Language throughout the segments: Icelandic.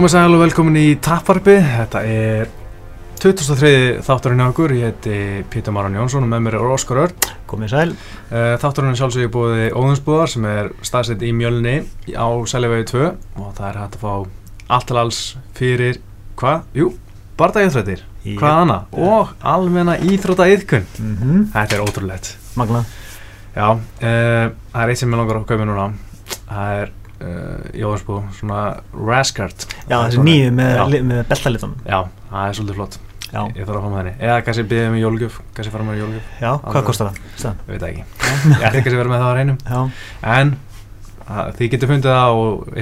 Komið sæl og velkomin í Tapvarpi, þetta er 2003 þátturinn hjá okkur, ég heiti Pítur Maran Jónsson og með mér er Óskar Örn. Komið sæl. Uh, Þátturinn er sjálfsögur búið Óðinsbúðar sem er staðsett í Mjölni á Sæljavegi 2 og það er hægt að fá allt til alls fyrir, hvað? Jú, bardagíþrættir, hvað annað? Og almenna íþróta yðkun. Mm -hmm. Þetta er ótrúlegt. Magna. Já, uh, það er eitt sem ég langar að köpa núna, það er uh, í Óðinsbúð, svona Rascart. Já, þessi nýju með, með beltalitunum. Já, það er svolítið flott. Já. Ég þarf að fá með henni. Eða kannski byrja með jólgjöf, kannski fara með jólgjöf. Já, hvað Alveg. kostar það? Ég veit ekki. Ég ætti kannski að vera með það á reynum. Já, En að, þið getur fundið það á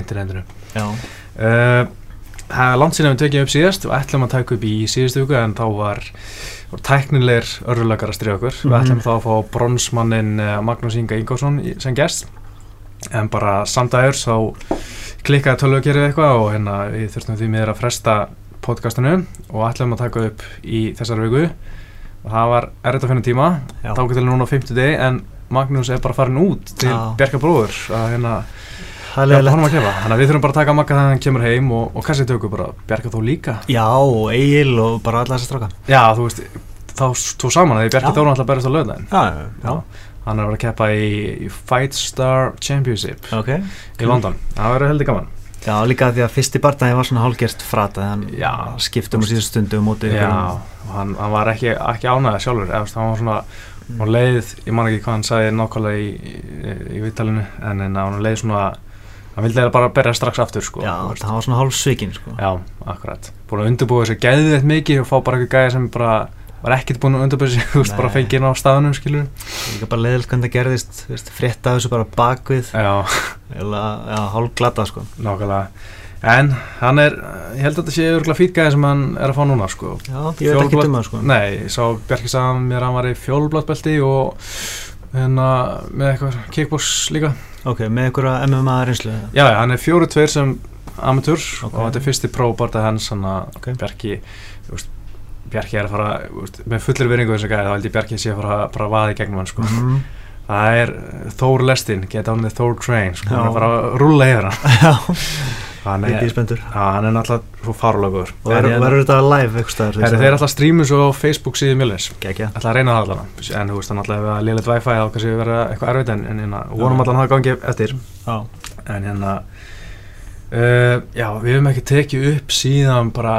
internetinu. já, Uh, það er langt síðan við tekjum upp síðast og ætlum að taka upp í síðustu viku en þá var, var tæknilegur örðulegar að stríða okkur. Við Mhm. ætlum þá að fá bronsmannin uh, Magnús Inga Ingórsson sem gest en bara samdægur þá klikkaði tölvugerið eitthvað og hérna við þurftum því miður að fresta podcastinu og ætlum að taka upp í þessari viku og það var erfitt að finna tíma já. þá getur núna á 50 degi en Magnús er bara farin út til Já. Bjarka bróður að hérna Já, að. Þannig að við þurfum bara að taka makka þegar hann kemur heim og, og kannski tökum bara Bjarka þó líka. Já, og Egil og bara alla þessi stráka. Já, þú veist, þá tó saman að því Bjarki Já. þó náttúrulega berist á löðdæðin. Já, já, já. Hann er að vera að keppa í, í Fight Star Championship Ok. í London. Það verður heldur gaman. Já, líka því að fyrsti barndagi var svona hálgert frata þegar hann Já. skiptum á síðust stundu um mótið. Já, hann, hann var ekki, ekki ánægða sjálfur. Eða, hann var svona, Mm. og leið, ég man ekki hvað hann sagði nákvæmlega í, í, í vittalinu, en, en hann leið svona, hann vildi eiginlega bara berja strax aftur, sko. Já, það var svona hálf svikin, sko. Já, akkurat Búin að undirbúa þessi gæðið eitt mikið og fá bara eitthvað gæði sem bara var ekkert búin að undirbúa þessi þú veist, bara fengið inn á staðunum, skilur Líka bara leiðilegt hvernig það gerðist, þú veist, frétta þessu bara bakvið, eða, hálf glata, sko. nákvæmlega En hann er, ég held að þetta sé örgulega fýt gæði sem hann er að fá núna, sko Já, ég veit ekki um það, sko. Nei, ég sá Bjarki sagði mér að hann var í fjólubláttbelti og hérna með eitthvað kickbox líka Ok, með einhverja MMA reynslu. Já, já, hann er fjóru tveir sem amatúr Ok. og þetta er fyrsti próbarta hans hann að Ok. Bjarki þú veist, Bjarki er að fara veist, með fullir vinningu þessu gæði þá held ég Bjarki sé að fara að að vaða í gegnum hann sko. Mhm. það er uh, Thor Lestin get on the Thor train sko. hann er að fara að rúlla yfir hann er, spendur. já, hann er náttúrulega svo farlögur Og verður þetta live eitthvað? Heru, þeir alltaf strímu svo á Facebook síðu Mjölnins Gekja. ætla að reyna það allan en þú veist hann alltaf ef að liðlega wifi þá kannski vera eitthvað erfitt en, hérna, vonum allan að það gangi eftir Já. en hérna uh, já, við hefum ekki tekið upp síðan bara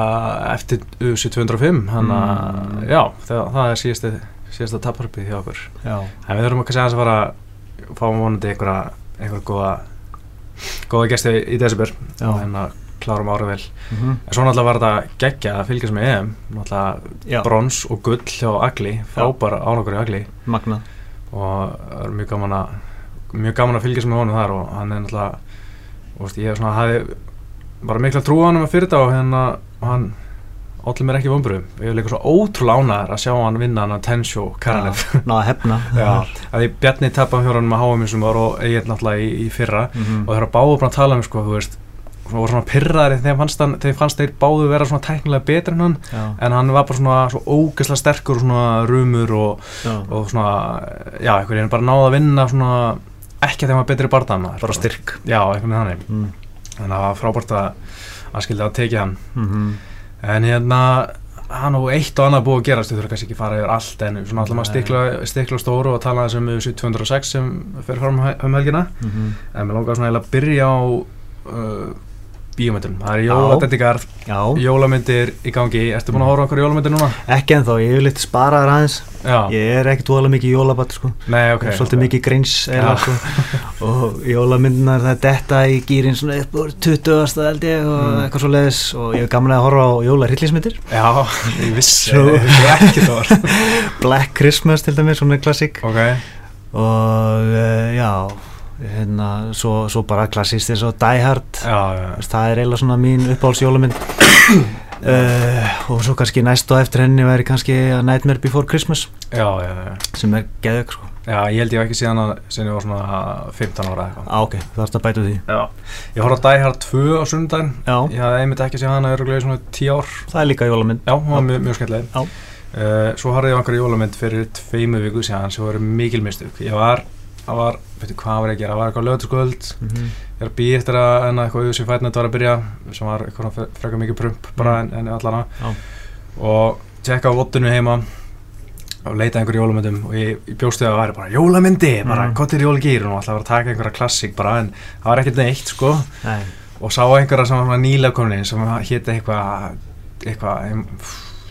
eftir UC 205 hann að, Mm. já, það, það er síðasta, síðasta tapharpið hjá okkur. En við þurfum kannski aðeins að fara að fá vonandi einhverja, einhverja góða góða gesti í desember og hérna klárum ára vel. Mhm. en svo náttúrulega var þetta geggja að fylgjast með EM náttúrulega brons og gull hjá Agli frábær ánokur í Agli. Magna. og það er mjög gaman að mjög gaman að fylgjast með honum þar og hann er náttúrulega veist, ég svona hafi bara mikla trú á hann með fyrir þetta og hérna hann allir mér ekki vömbru ég er líka svo ótrúlega ánæður að sjá hann vinna hann að Já, Ná að hefna. Að því Bjarni tappa fjórunum að háa sem var og eigin náttúrulega í, í fyrra Mhm. og þeir eru báðu bara að tala um sko, þú veist og voru svona pyrraðir þegar fannst, hann, þegar fannst þeir báðu vera svona tæknilega betri en hann Já. en hann var bara svona svo ógeðslega sterkur og svona rumur og, og svona, já, einhvern veginn bara náða að vinna svona, ekki að þeim var betri barndana Bara styrk. Já, einhvern veginn þannig Mm. þannig að það var frábært að, að skilja að tekið hann Mhm. en hérna hann og eitt og annað búið að gerast, þau þurfa kannski ekki að fara yfir allt en svona alltaf maður stikla, stikla stóru og tala þessum um 206 sem fer fram um helgina Mhm. en mér langar svona að byrja á uh, bíómyndum, það er jóladendingar jólamyndir í gangi, ertu búin að horfa okkur jólamyndir núna? Ekki ennþá, ég hef litt sparaðar aðeins. Já, Ég er ekkert voðalega mikið jólabatt, sko. nei ok Svolítið mikið greins eða, Já. sko. Og jólamyndunar það er detta í gýrin svona upp úr 20. held ég og Mm. eitthvað svo leiðis og ég hef gamlega að horfa á jólarhyllismyndir. Já, ég vissi, Black Christmas til dæmis, svona klassík. Ok, og uh, já hérna, svo, svo bara klassist eins og Die Hard. Já, já, það er eiginlega svona mín uppáhalds jólamynd uh, og svo kannski næst og eftir henni væri kannski A Nightmare Before Christmas já, sem er geðug sko. Já, ég held ég ekki síðan að síðan ég var svona 15 ára eitthvað. Á ok, það er að bæta því. Já, ég horfði á Die Hard 2 á sundaginn já, Ég hafði einmitt ekki séð hana öruglega í svona 10 ár. Það er líka jólamynd. Já, hún var mjög, mjög skemmtileg. Já. uh, Svo horfði ég einhverju jólamynd fyrir tveimu viku síðan sem voru mikil mistök. Ég var, það var veitu hvað var ég að gera, það var eitthvað lögutaskvöld Mhm. ég er að býja eftir að enna eitthvað auðvitað sem fætnett var að byrja sem var eitthvað fre- frekar mikið prump bara Mm. en, en allana Já. og tjekka á vottinu heima og leita einhverjum jólamyndum og ég, ég bjóst við að það væri bara jólamyndi bara Mm. gott er jólagýr og alltaf að taka einhverja klassík bara en það var ekkert neitt sko Nei, og sá einhverja sem var nýlega komin sem hétt eitthvað eitthvað em,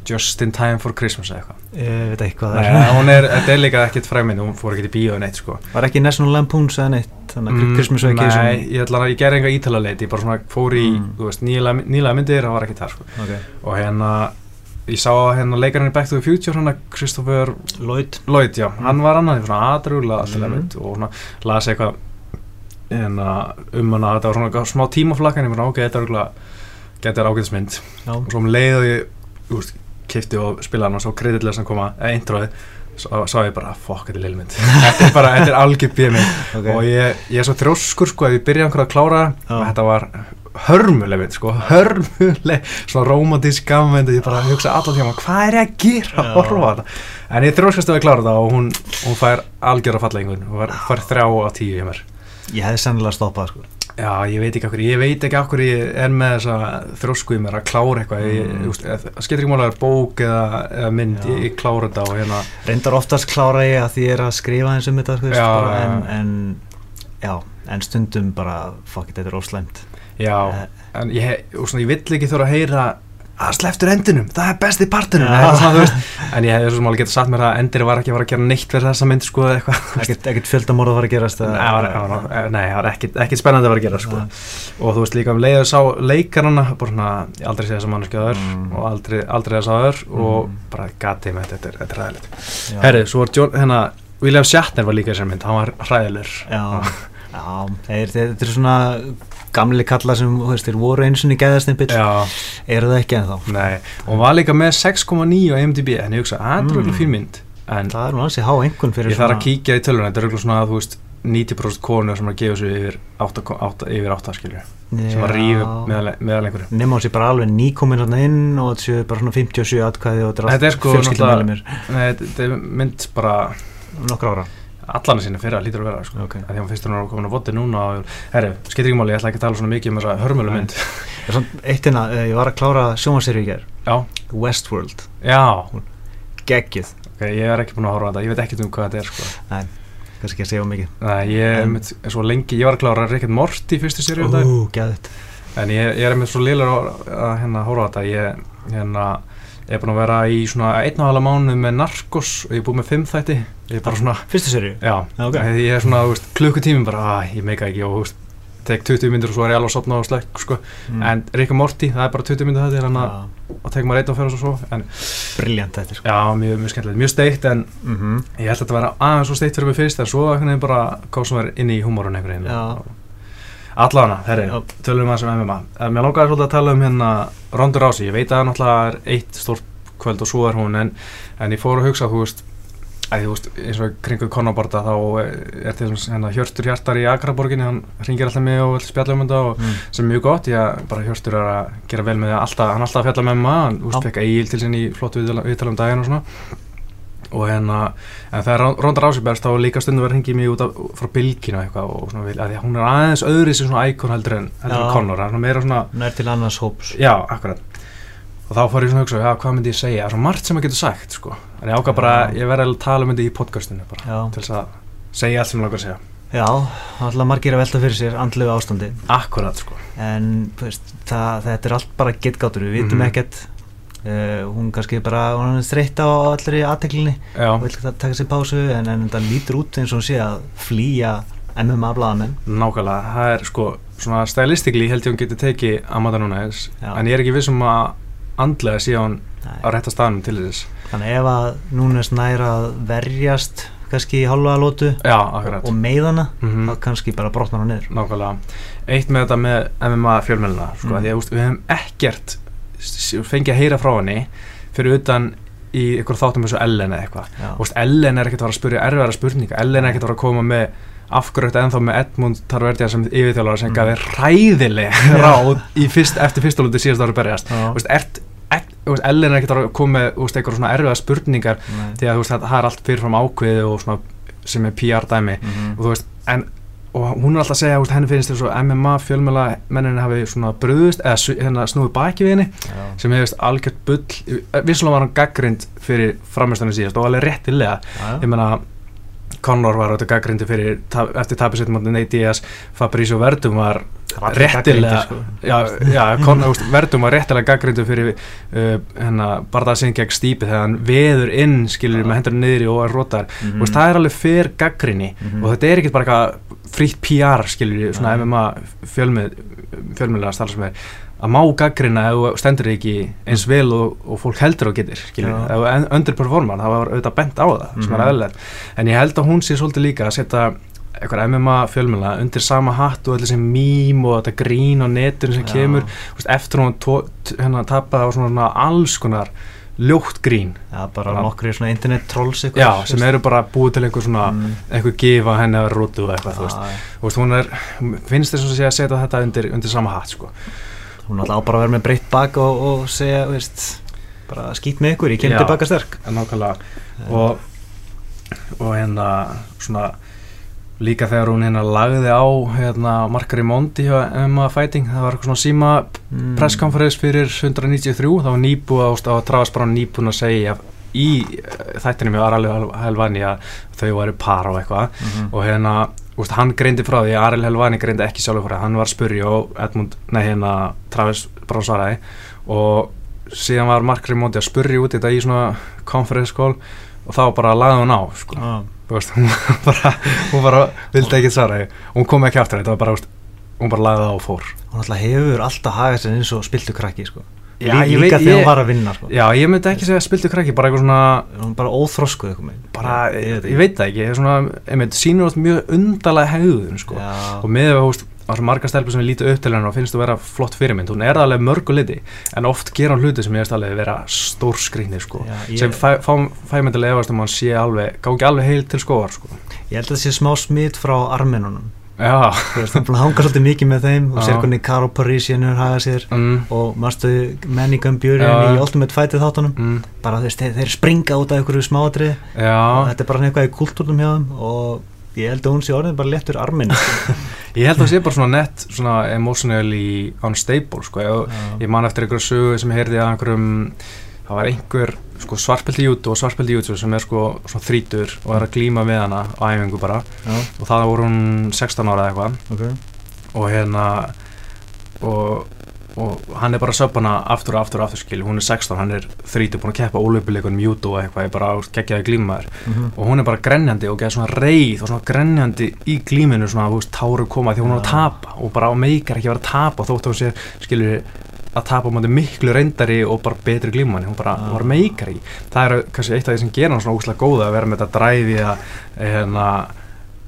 Just in time for Christmas eða eitthvað ég veit ekki hvað það Nei, er hún er, þetta er líka ekkert fræmynd hún fór ekkert í bíó en eitt sko Var ekki National Lampoons eða neitt Þannig að Mm, Christmas Nei, Vacation ég ætla að ég gerði enga ítala leit ég bara svona fór í, Mm. þú veist, nýlega myndir það var ekki þar sko. okay. og hérna ég sá hérna leikarinn í Back to the Future hérna Christopher Lloyd Lloyd, já, hann var annan svona aðrúlega alltaf Mm. mynd og svona las eitthvað hérna, um hana, þetta var svona smá tímaflakkan ég var ok, þetta er ágæðismynd og svo um leið og ég þú veist, kifti og spilaði hann og svo kreditlega sem koma, introið svo sá ég bara, fokk, þetta er lillmynd þetta er bara, þetta er algjör bímynd ok. Og ég, ég er svo þrjóskur sko ef ég byrja einhverja að klára og þetta var hörmuleg mynd sko, hörmuleg svona romantísk gammynd og ég bara hugsa allan tíma hvað er ég að gera? Að horfa þetta en ég þrjóskast ef ég klára þetta og hún, hún fær algjör að falla einhvern hún fær, fær þrjá á tíu hjá mér. Ég hefði sennilega stoppað sko já, ég veit ekki okkur, ég veit ekki okkur ég er með þessa þrjósku í mér að klára eitthvað ég, Mm. það skiptir ekki mála að það er bók eða, eða mynd, Já. ég, ég klára þetta og hérna Reyndar oftast klára ég að því ég er að skrifa eins um þetta Já, en, en já, en stundum bara fuck it, þetta er óslæmt Já, Eh. en ég, svona, ég vill ekki þurfa að heyra að sleftur endinum, það er besti partinum en ég hefði svo sem alveg getað sagt mér að endir var ekki að fara að gera neitt fyrir þessa mynd sko, ekkert, ekkert fjöldamorð að fara að gerast Nei, það var, var, var ekkit spennandi að vera að gera sko. og þú veist líka um leiðu sá leikarana bara svona, ég aldrei sé þessa mannskjöður Mm. og aldrei, aldrei þessa aður og Mm. bara gati með þetta, þetta er, ræðilegt Já. Herri, svo var John, hérna William Shatner var líka í þessari mynd, hann var ræðilegur Já, þeir, þeir eru svona gamli kallar sem, þú veist, þeir voru eins og í geðastimpill, Já, eru það ekki ennþá? Nei, og var líka með 6,9 á IMDb, en ég hugsa, það er Mm. mm. fín mynd. En Það er nú ansi há einhvern fyrir ég þarf að kíkja í tölvuna, þetta er auðvitað svona, þú veist 90% konur sem er að gefa sig yfir 8, 8, yfir 8 skilju sem að rífa meðal, meðal einhverju Nefn á sér bara alveg nýkomin hérna inn og þetta séu bara svona 57 atkvæði og þetta Þetta er sko fjölskyldumæli mér. Nei, þetta þetta er mynd bara nokkra ára allan sinni fyrir að lítur að vera sko. Ok. að því að hún fyrst hún er komin á voti núna og, herri, skiptir ekki máli, ég ætla ekki að tala svona mikið um þessa hörmölu mynd. Er svona Eitt hérna, eh, ég var að klára sjónvarseri í ger Já, Westworld, já, geggið ok, ég er ekki búin að horfa þetta ég veit ekkert um hvað þetta er sko. Nei, kannski ekki að segja of mikið. Nei, ég mynd, svo lengi, ég var að klára Rick and Morty í fyrstu um geðið en ég, ég er með svo lélur að, að hérna horfa á þetta. Ég, hérna, ég er búin að vera í svona einn og halva mánuð með Narcos og ég er búin með fimm þætti ég er bara svona, Fyrstu serju? já, Já, ok. ég er svona, þú veist, klukkutímin bara, að, ég meika ekki og, þú veist, tek 20 myndir og svo er ég alveg að sopna og slekk, sko, Mm. en Rick and Morty, það er bara 20 myndir þetta, þannig að, og tek maður einn og fyrir og svo, en, Briljant þetta sko já, mjög, mjög skemmtilegt, mjög steikt, en mm -hmm. ég held að þetta vera aðeins svo steikt fyrir mig fyrst, en svo Allana, herri, tölum við aðeins um MMA. Eh, Mér langaði svolítið að tala um hérna Rondur Rási, ég veit að það náttúrulega er eitt stórt kvöld og svo er hún, en, en ég fór að hugsa, þú veist, að þú veist, eins og kringu Konaborda þá eh, er til hérna Hjörtur Hjartar í Akraborginni, hann ringir alltaf mig og spjalla um þetta og mm. sem er mjög gott, ég bara Hjörtur er að gera vel með það, alltaf, hann alltaf fjalla með MMA, hann, fekk Egil til sinni í flottu viðtala um daginn og svona og hérna, en þegar Ronda Rási berst þá líka stundum verið hringið mig út af, frá bylginu eitthvað og svona vil, að því hún er aðeins öðri sem svona íkon heldur en, heldur en. Conor, hann er meira svona, Nær til annars hóps. Já, akkurat. Og þá fór ég svona að hugsa, já, hvað myndi ég segja, það er svo margt sem maður getur sagt, sko, en ég ákvað bara, Já. ég verði að tala um þetta í podcastinu bara, Já, til þess að segja allt sem ég langar að segja, já alltaf margir að velta fyrir sér andlegu ástandi. Akkurat, sko, en veist, það, uh, hún kannski bara hún er þreytt á allri og vil það taka sér pásu en, en þetta lítur út eins og hún sé að flýja MMA blaðamenn nákvæmlega, það er sko, svona stylistikli held ég hún getur tekið Amanda Nunes, Já. en ég er ekki viss um að andlega sé hún Nei. á rétta staðnum til þess, þannig ef að núna er snæra að verjast kannski í hálfa lótu já, og meiðana Mhm. þá kannski bara brotnar hann niður Nákvæmlega. Eitt með þetta með MMA fjölmjöluna, sko, Mm. því að við hefum ekkert fengið að heyra frá henni fyrir utan í ykkur þáttum eins og Ellen eða eitthvað. Ellen er ekkert að fara að spyrja erfiðara spurninga, Ellen er ekkert að fara að koma með afgrökt ennþá með Edmund Tarverdia sem yfirþjálfara sem Mm. gafi ræðileg ráð fyrst, eftir fyrstulundu síðast ára berjast. Ellen er ekkert að koma með eitthvað svona erfiða spurningar því að það er allt fyrirfram ákveði og svona sem er PR dæmi Mhm. og þú veist, en og hún er alltaf að segja, veist, henni finnst þess að MMA fjölmjöla menninni hafi svona bröðust eða hérna snúið baki við henni Já. sem hefist algjört bull vissulega var hann gaggrind fyrir framhjörstanum síðast og alveg réttilega Já. ég meina Conor var auðvitað gaggrindi fyrir eftir tapið setjum átti Nate Diaz Fabrizio Verdum var réttilega sko. já, já Conor, Verdum var réttilega gaggrindu fyrir uh, hennar barðað sinn gegn stípi þegar hann veður inn skilur með hendur niður og er rótar mm -hmm. það er alveg fyrir gaggrinni Mhm. og þetta er ekkert bara eitthvað frítt PR skilur svona Nei. MMA fjölmið fjölmiðlega starf sem er að má gaggrina ef þú stendur ekki eins vel og, og fólk heldur og getur skilur, ef þú underperforman það var auðvitað bent á það sem er Mhm. eðlilegt en ég held að hún sé svolítið líka að setja eitthvað MMA fjölmiðla undir sama hatt og allir sem mím og þetta grín á netinu sem Já. kemur veist, eftir hún hérna tapaði á svona alls konar ljótt grín Já, bara nokkri svona internet trolls ykkur já, sem eru bara búið til einhver svona Mm. einhver gifa henni að rútu og eitthvað þú veist. Já, já. Þú veist, hún er, finnst þess að sé að setja þetta undir, undir sama hatt sko. Hún ætla á bara að vera með breytt bak og, og segja, veist bara skýt með ykkur, ég kemur Já. tilbaka sterk en nákvæmlega og, og hérna svona líka þegar hún hérna lagði á hérna Markari Mondi hjá MMA Fighting það var eitthvað svona síma Mm. presskonferens fyrir 193 það var nýbúið ást á að Travas bara nýbúin að segja í eh, þættinum með Arali Helvani að þau væri par og eitthvað Mhm. og hérna, úst, hann greindi frá því Aril Helvani greindi ekki sjálfur frá því hann var að spurja og Edmund, nei hérna Travis Brown svaraði og síðan var Mark Rimondi að spurja út í þetta í svona conference call og þá bara lagði hún á sko. Já. Veist, hún bara, hún bara vildi ekki svara hún kom ekki aftur þetta var bara, úst, hún bara lagði á og fór Hún ætla hefur alltaf hagað sér eins og spiltu krakki sko. Já, Lí- ég Líka veit- þegar ég- hún var að vinna sko. Já, ég myndi ekki segja spiltu krakki, bara eitthvað svona Hún bara óþroskuð eitthvað meginn. bara, Ég- ég, ég ég veit það ekki, svona, einmitt, sínur oft mjög undarlega hegðun, sko og með það, það er marga stelpur sem lítu upp til hennar og finnst þú vera flott fyrirmynd. Hún er alveg mörgu liti, en oft gera hann hluti sem ég veist alveg vera stór skrýnir, sko ég- sem fæ, fæ að efast um að hann sé alveg, gangi alveg heil til skóar, sko. Ég held að það sé smá smitt frá armenunum. Já, Þú veist, hún er búin að hanga svolítið mikið með þeim. Og sér hvernig Karo Parisian er hagað sér mm, og mástu Manningham Björn Já. í Ultimate Fightið þáttunum? Mm, bara þeir, þeir springa út af einhverju smáatrið og þetta er bara eitthvað í kultúrnum hjá þeim og ég held að hún sé orðin bara léttur armin Ég held að það sé bara svona nett, svona emotionally unstable, sko. Ég, ég man eftir einhverju sögu sem ég heyrði að einhverjum það var einhver sko, svartpildi jútu og svartpildi jútu sem er sko þrítur og er að glíma við hana á æfingu bara. Já, og það voru hún 16 ára eða eitthvað. Ok. Og hérna og, og hann er bara að söpa hana aftur og aftur og aftur skil hún er 16, hann er þrítur búin að keppa ólupileikunum jútu og eitthvað, ég bara geggjaði glímaður. Mhm. og hún er bara grenjandi og geða svona reið og svona grenjandi í glíminu svona, þú veist, táru koma því hún er að tapa og bara á meikar ekki að vera að tapa þótt að hún sé, skilur að tapa á móti miklu reyndari og bara betri glímanni hún bara, bara meikar ekki það er kannski eitt af því sem gera hann svona úslega góða að vera með þetta dræfi að hérna,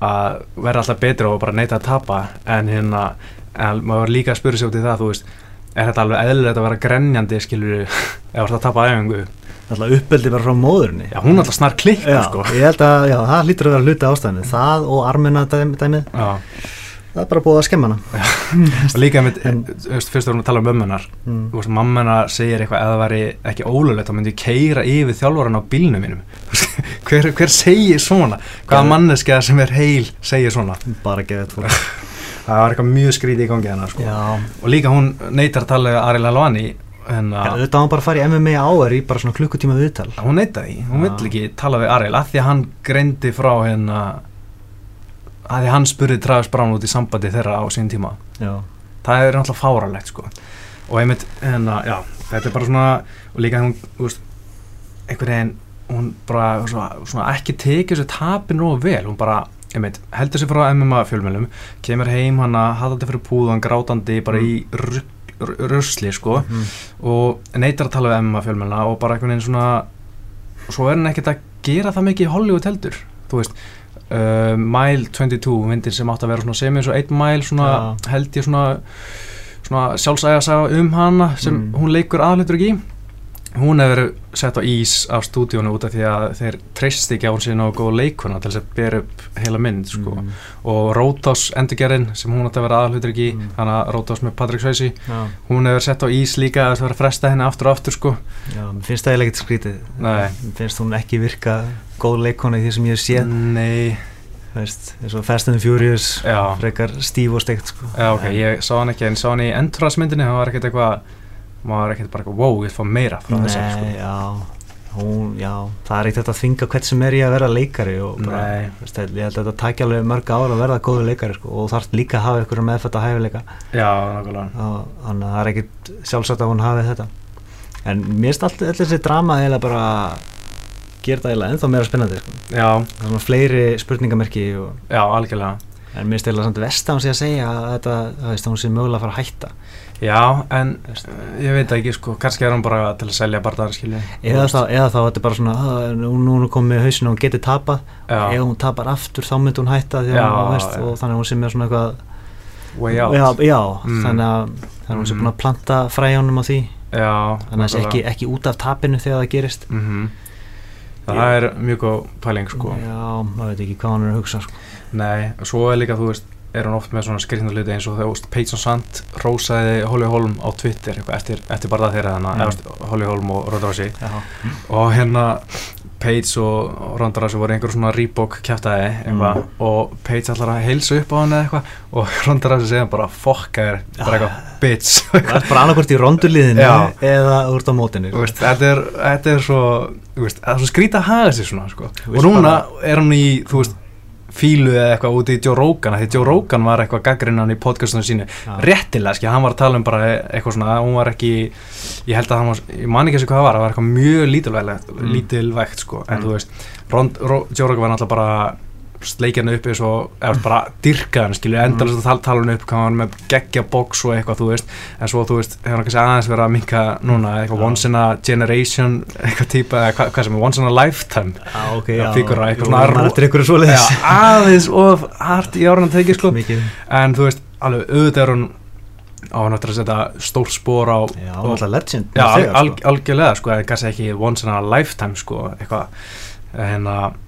að vera alltaf betri og bara neita að tapa. En hérna, en maður var líka að spyrja sig út í það, þú veist er þetta alveg eðlilegt að vera grenjandi skilur, ef það að tapa æfingu? Alltaf uppeldi bara frá móðurinni. Já, hún er alltaf snar klikk sko. ég held að já, það lítur að vera hluti ástæðinu það og armina dæmi, dæmið. Já. Það er bara búið að skemma hana. Líka með, fyrst vorum við að tala um mömmunar mm. þú veist, mamma hennar segir eitthvað eða það væri ekki ólulegt þá myndi ég keira yfir þjálfaran á bílnum mínum. Hver, hver segir svona? Hvaða Já. manneska sem er heil segir svona? Bara gefið það var eitthvað mjög skrítið í gangi hennar sko. Og líka hún neytar að tala en Já, auðvitað á hann bara að fara í MMA áður í bara svona klukkutíma viðtal. Hún neytar því, hún vill ekki tala við Ariel af því að hann greindi frá hérna að því að hann spurði Travis Brown út í sambandi þeirra á sín tíma. Já, það er náttúrulega fáralegt sko. Og einmitt, hérna, já, þetta er bara svona og líka hún, veist einhvern veginn, hún bara svona, svona ekki tekið þessu tapin nógu vel. Hún bara, einmitt, heldur sér frá MMA fjölmjölum, kemur heim hana hafðandi fyrir púðan, grátandi, bara í rugg- r- rusli, sko mm. og neytar að tala við MMA fjölmjöluna og bara einhvern veginn svona og svo er hann ekkert að gera það mikið í Hollywood heldur, þú veist uh, Mile 22, myndir sem átt að vera svona sem eins og 1 mile, svona Já. held ég svona svona sjálfsæga saga um hana sem Mm. hún leikur aðleitur ekki hún hefur verið sett á ís af stúdíónu út af því að þeir treyst ekki á hún síðan og góða leikuna til þess að bera upp heila mynd sko. Mm. og Rótás endurgerinn sem hún átti að vera aðalhutur ekki Mm. hana Rótás með Patrick Swayze Já, hún hefur sett á ís líka að það var að fresta henni aftur og aftur sko já, mér finnst það eiginlega ekkert skrítið Nei. Mér finnst hún ekki virka góð leikona í því sem ég hef séð Nei, veist, eins og Fast and Furious frekar stíf og steikt sko. já ok, ég sá hann ekki en sá hann í endurasmyndinni, það var ekkert eitthvað maður var ekkert bara wow, ég fá meira frá þessari sko. já, hún, já, það er ekkert að þvinga hvert sem er í að vera leikari og bara, veist, ég held að þetta takja alveg mörg ára að verða góðu leikari sko, og þarf líka að hafa ykkur meðfætt að hæfileika. Já, nákvæmlega. Þannig að það er ekkert sjálfsagt að hún hafi þetta. En mér finnst allt, allir þessi drama eða bara gera það eiginlega ennþá meira spennandi sko. Er svona fleiri spurningamerki og, já, algjörlega. En mér finnst eiginlega samt vest að hún sé að segja að þetta, það veist, að hún sé mögulega að fara að hætta Já, en uh, ég veit ekki sko, kannski er hann bara til að selja barðan skilji eða þá, eða þá þetta er bara svona að, nú, nú er hún komið með hausinu og hún geti tapað Já. ef hún tapar aftur þá myndi hún hætta því að Já, hún veist, já. og þannig að hún sé með svona eitthvað Way out já, já Mm. þannig að að hún sé Mhm. búin að planta fræjánum á því Já, þannig að það sé ekki, ekki út af tapinu þegar það gerist mm Það er mjög góð pæling sko já, maður veit ekki hvað hann er að hugsa sko. Nei, svo er líka, þú veist, er hann oft með svona skrifna hluti eins og þegar, Page Sand rósaði Holly Holm á Twitter eitthvað eftir, eftir bara þeirra þannig, Mm. Holly Holm og Ronda Rousey já, og hérna Page og Ronda Rousey voru einhver svona Reebok eitthvað Mm. og Page ætlar að heilsa upp á hann eða eitthvað og Ronda Rousey segja bara fokka þér, bara eitthvað bitch það er bara annarkvort í rondulíðinu Já. eða úr á mótinu þetta, er, þetta svo svo skrítið að haga sér svona sko. Og núna er hann í þú veist, fílu eða eitthvað úti í Joe Rogan því Joe Rogan var eitthvað gaggrinnan í podcastunum sínu Já. réttilega, skil, hann var að tala um bara eitthvað svona, hún var ekki ég held að hann var, ég man ekki þessu hvað það var það var eitthvað mjög lítilvægt, Mm. lítilvægt sko, en Mm. þú veist, Ron, Ro, Joe Rogan var náttúrulega bara sleikjan upp eins og, eða bara dyrka hann, skilju, endalast að tala, hann upp hann með geggja box og eitthvað, þú veist. En svo, þú veist, hefur hann kannski aðeins verið að minka núna, eitthvað once in a generation eitthvað típa, eða hvað, hvað sem er once in a lifetime. Já, ok, Já, fígúra, eitthvað svona Já, aðeins of hart í árunum tekið, sko. Mikið. En þú veist, alveg auðvitað er hún á hann eftir að setja stór spór á já, og- náttúrulega legend Já, sko. algjörlega sko, en kannski ekki once in a lifetime sko, eitthvað. En að,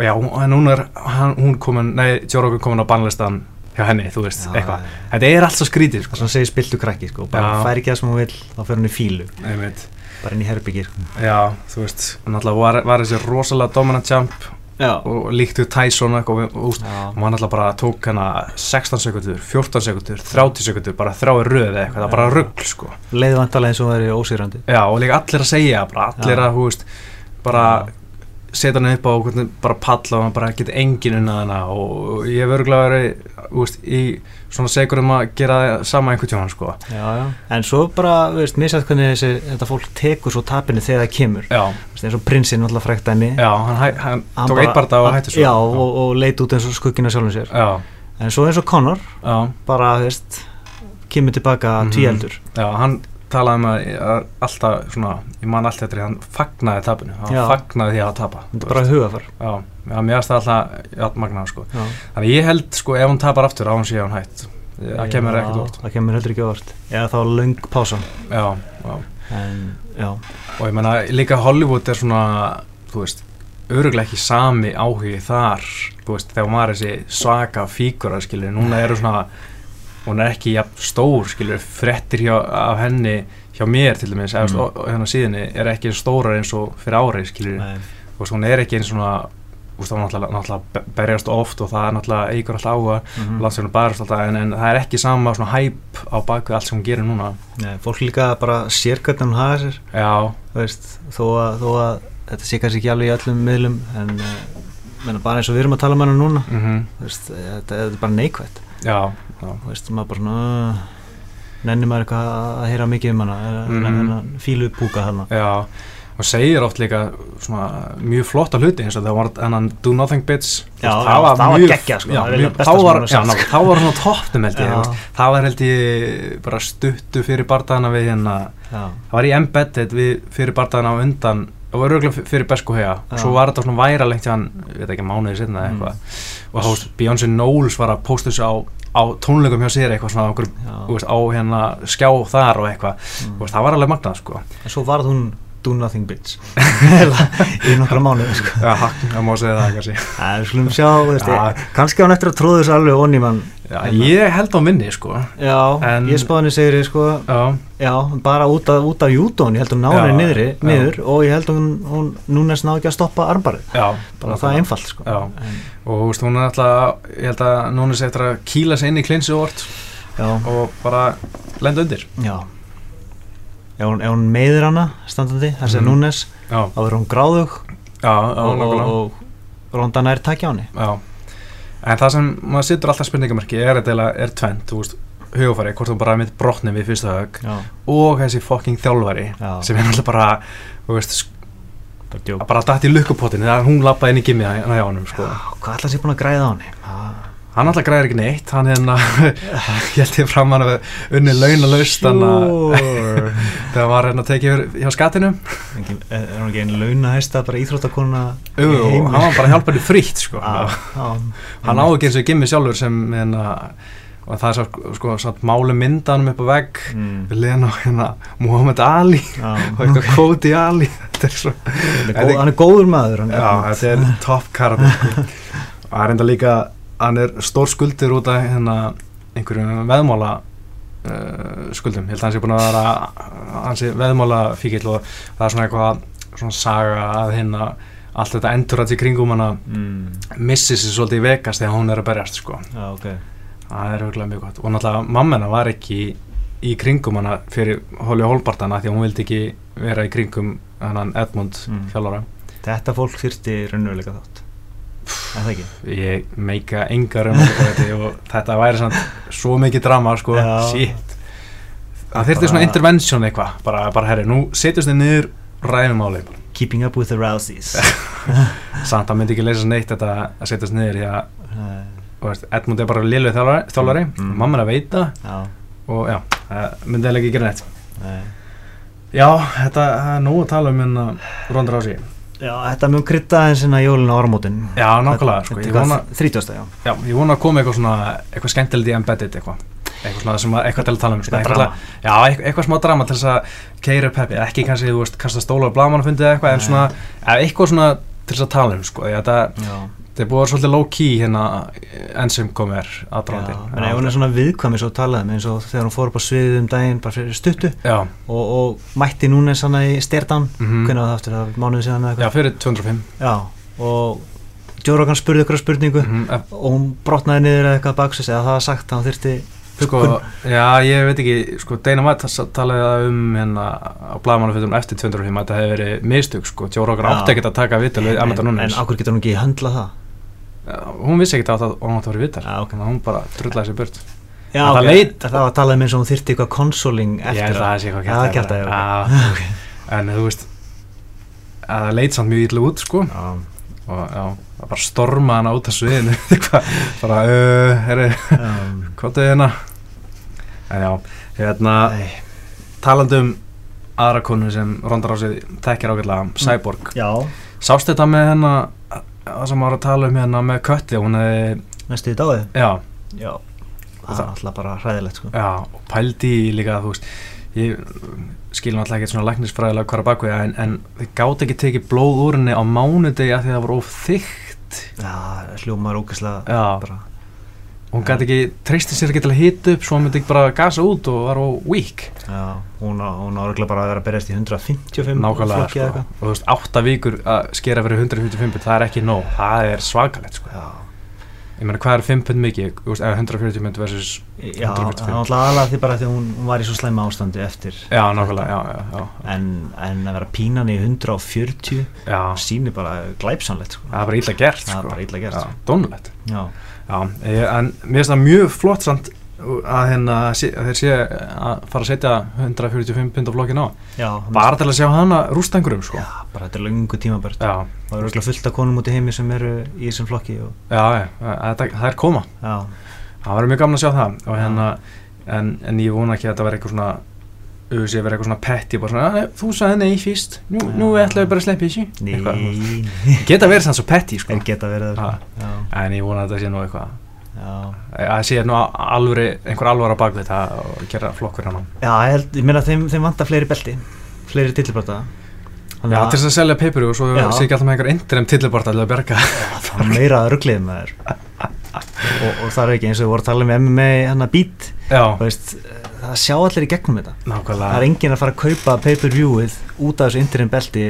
já, hún- en hún er hann, hún komin, nei, Rogan komin á bannlistan hjá henni, þú veist, Já, eitthvað já. þetta er allt svo skrítið, það sko sem segir spiltu krakki sko, bara Já. fær ekki það sem hún vil þá fer hún í fílu, einmitt, bara inn í herbyggi sko. já, þú veist hún alltaf var, var þessi rosalega dominant jump já, og líktu Tyson og eitthvað, og, og, já, og hann alltaf bara tók hana 16 sekundur, 14 sekundur 30 sekundur, bara þrái röð eða eitthvað, það er bara Já. rugl, sko leiðvantalega eins og það er ósýrandi Já, og líka allir að segja, bara allir Já. að, hú veist, bara setja hann upp á hvernig, bara palla og hann bara geti engin unnað hana og, ég hef örgulega verið, í svona segur um að gera það sama einhvern tjóðan, sko. já, já. en svo bara, veist, misað hvernig þessi, þetta fólk tekur svo tapinu þegar það kemur. Veist, eins og prinsinn alltaf frækt dæmi. Já, hann, hæ, hann, tók bara- eitt barða og hætti svo. já, og, og leit út eins og skuggina sjálfum sér. Já, en svo eins og Conor, já, bara, veist kemur tilbaka mm tvíeldur já, hann talaði um að alltaf, svona, ég man alltaf eftir því, hann fagnaði tapinu, hann Já. fagnaði því að tapa. þetta er bara hugafar Já, já, mér aðstæða alltaf, já, magnaði, sko. Þannig ég held, sko, ef hún tapar aftur á hún sé hún hætt. Það kemur ekkert úr. það kemur heldur ekki óvart eða þá löng pása Já, en, já, og ég menna líka Hollywood er svona þú veist, öruglega ekki sami áhugi þar, þú veist, þegar hún var þessi svaka fígura, skilur núna eru svona, hún er ekki jafn stór, skilur, frettir hjá, af henni hjá mér til dæmis Mm. mm. og, og hérna síðinni er ekki stórar eins og fyrir árið, skilur, veist, hún er ekki eins svona veist, það er náttúrulega, náttúrulega be- berjast oft og það er náttúrulega eigur alltaf áhuga mhm. landsvegunum barast alltaf, en, en það er ekki sama svona hæp á bakvið allt sem hún gerir núna. Nei, fólk líka bara sér hvernig hún hafa sér. Já, veist, þó að, þó að þetta sé kannski ekki alveg í öllum miðlum en uh, menna, bara eins og við erum að tala um hana núna. Mhm, þú veist, þetta, þetta er bara neikvætt. Já, já þú veist, maður bara svona nennir maður eitthvað að heyra mikið um hana mm. fílu púka hana Já, og segir oft líka svona mjög flotta hluti eins og það var hennan Do Nothing Bits. Já, veist, það var geggjað, sko, já, það er besta þá sem var, hún ná, sko. þá var hann á toppnum held ég, það var held ég bara stuttu fyrir bardaðana við hérna. Það var í Embedded við fyrir bardaðana á undan það var örgulega fyrir Besko Já. og svo var þetta svona væralengt hjá hann, ég veit ekki, mánuði sinna eða Mm. eitthvað og þá Beyoncé Knowles var að posta þessu á, á tónleikum hjá sér eitthvað svona okkur, veist, á hérna skjá þar og eitthvað, Mm. það var alveg magnað sko en svo varð hún do nothing bitch. Í nokkra mánuði sko. Já, það má segja það kannski. Það er skulum sjá, veist, ég, kannski á hann eftir að tróða þessu alveg onni mann. Já, ég held á minni, sko. Já, En- ég spáði henni segir sko, Já, já, bara út af, út af júdón, ég held hún niðri, já. niður og ég held hún, hún núnes náði ekki að stoppa armbarið. Já bara það einfalt sko. En, Og veist, hún er alltaf, ég held að núna sé eftir að kýla sig inn í klinsi og bara lenda undir. Já ef hún, ef hún meiðir hana standandi, þessi Mhm. mm. núnes þá verður hún gráðug já, og, og, og ronda nær takja á henni Já, en það sem maður sittur alltaf spurningamarki er, er, er tvent, hugafæri, hvort þú bara mitt brotni við fyrsta hög og þessi fucking þjálfari Já. sem er alltaf bara, veist, bara dætt í lukkupotinu hún lappaði inn í gimmið hann hjá honum, sko. hvað ætla sér búin að græða á henni Ah, Hann alltaf græðir ekki neitt, hann hérna, held ég fram hann að unni launalaust, að sure. þegar var hérna tekið yfir hjá skatinu, Engin, er er hún ekki einn launahæsta bara íþróttakona jú, hann var bara að hjálpa henni frítt, sko. Já, já. hann á ekki eins og gimmið sjálfur sem, hérna, og það er svo, sko, satt máli myndanum upp á vegg, Mm. við liðan á hérna Muhammad Ali Já. og eitthvað Cody Ali þetta er svo Hann er góð- hann er góður maður hann já, þetta er top karate sko. og það er enda líka hann er stór skuldir út af hérna einhverjum veðmála uh, skuldum, ég held að hann sé búin að vera hann sé veðmála fíkill og það er svona eitthvað svona saga að hérna allt þetta endur í kringum hana mm. missi sér svolítið í Vegas þegar hún er að berjast sko. Já, ok. Það er auðvitað mjög gott. Og náttúrulega mamma var ekki í kringum hana fyrir Holly Holbartana því að hún vildi ekki vera í kringum hennan Edmund Mm. þjálfara þetta fólk þyrfti raunveruleika þátt er það ekki? ég meika enga raunveruleika og þetta væri samt svo mikið drama sko, shit. Það þyrfti Bara- svona intervention eitthvað. Bara, bara herri, nú setjast þið niður ræðum áli, keeping up with the Rouseys. Samt að myndi ekki leysa neitt þetta að setjast niður því að Edmund er bara liðlega þjálfari, þjálfari. Mm. og mamma er að veita. Já. Og já, það myndi eða ekki gera neitt. Nei. Já, þetta það er nóg að tala um hérna Ronda Rousey já, þetta mun krydda eins og jólun á áramótin. Já, nákvæmlega, sko, ég vona, 30. já. Já, ég vona að koma eitthvað svona eitthvað skemmtilegt í embedded eitthvað. Eitthvað svona sem að, eitthvað til að tala um svona, Eitthvað eitthvað, já, eitthvað, smá drama til þess að keira upp peppi, ekki kannski, þú veist, kasta stóla á blamanafundið eða eitthvað, en svona eitthvað svona til þess að tala um, sko, að þetta já, þetta er búið að vera svolítið low key hérna enn sem kom er já aðdraðandi en ef hún er svona viðkvæmi svo talaðum eins og þegar hún fór upp á sviðið um daginn bara fyrir stuttu. Já, og, og mætti núna svona í styrdan mhm. hvernig var það aftur, það var mánuði síðan eða já, eitthvað fyrir 205 já, og Joe Rogan spurði ykkur spurningu Mhm, eh, og hún brotnaði niður eða eitthvað baksus eða það var sagt að hann þyrfti Sko, já, ég veit ekki, sko, Dana White talaði það um hérna á blaðmannafötum eftir 205 að þetta hefði verið mistök, sko, Rogan Já. átti ekkert að taka vital við Amanda en, en Nunes ákveð getur hún ekki höndla það hún vissi ekkert að hún átti að vera Já, ok. þannig að hún bara drullaði sér burt. Já, það ok, leit- það var talað um eins og hún þyrfti eitthvað konsoling ég eftir að það eitthvað Já, það en þú veist að það leit samt mjög illa út, sko. Já, og já, það bara storma hana út af sviðinu. Bara, uh, herri já, hvað er hérna. En já, hérna nei, talandi um aðra konu sem Ronda Rousey þekkir ágætlega, Cyborg. Sástu þetta með hérna það sem var að tala um hérna með kötti hún hefði, næstu í dáið? Já, já, það er alltaf bara hræðilegt sko. já og pældi líka, þú veist ég skilum alltaf ekki svona læknisfræðilega hvar að bakvega en, en þið gátt ekki tekið blóð úr henni á mánudegi að því það var of þykkt. Já, hljómar ógæslega já, bara, hún gæti ekki treysti sér ekki til að hita upp svo hún myndi ekki bara gasa út og var of weak já, hún á, hún á örugglega bara að vera að berjast í 155 nákvæmlega sko. eða og þú veist, átta vikur að skera fyrir 155 það er ekki nóg, það er svakalegt sko. já, ég meina hvað er 5 pund mikið þú veist, ef 140 pund versus já, 145. það er alltaf aðlað því bara því hún, hún var í svo slæma ástandi eftir já, nákvæmlega, já, já, já, en, en að vera pínan í 140 já. sýnir bara glæpsanlegt sko. það er bara illa gert sko. Já, ég, en mér finnst það mjög flott samt að, hérna, að þeir sé að fara að setja 145 pund á flokkin á. Já, bara til að sjá hana rústa einhverjum sko. já, bara þetta er löngu tímabært já, það er örugglega fullt af konum út í heimi sem eru í þessum flokki og, já, það, það er koma. Já, það verður mjög gaman að sjá það. Og hérna, en, en ég vona ekki að þetta verði eitthvað svona auðvitað að vera eitthvað svona petti bara svona, "Ah, þú sagði nei fyrst nú, nú Já. ætlaðu bara að sleppa þessu nei, Eitthvað. nei. geta verið sann svo petti sko. en geta verið það Já. sko. já, en ég vona að þetta sé nú eitthvað já að það sé nú alvöri, einhver alvara bak við þetta og gera flokk fyrir hann Já, ég, held, ég meina þeim, þeim vantar fleiri belti fleiri tillibráta Þannig Já, að- til þess að selja paper og svo Já. sé ekki alltaf með einhver interim tillibort að berga það er meira rugglið maður og, og það er ekki eins og við vorum að tala um MMA hann að beat Já, þú veist, það sjá allir í gegnum þetta. Það er nákvæmlega enginn að fara að kaupa pay-per-viewið út af þessu interim belti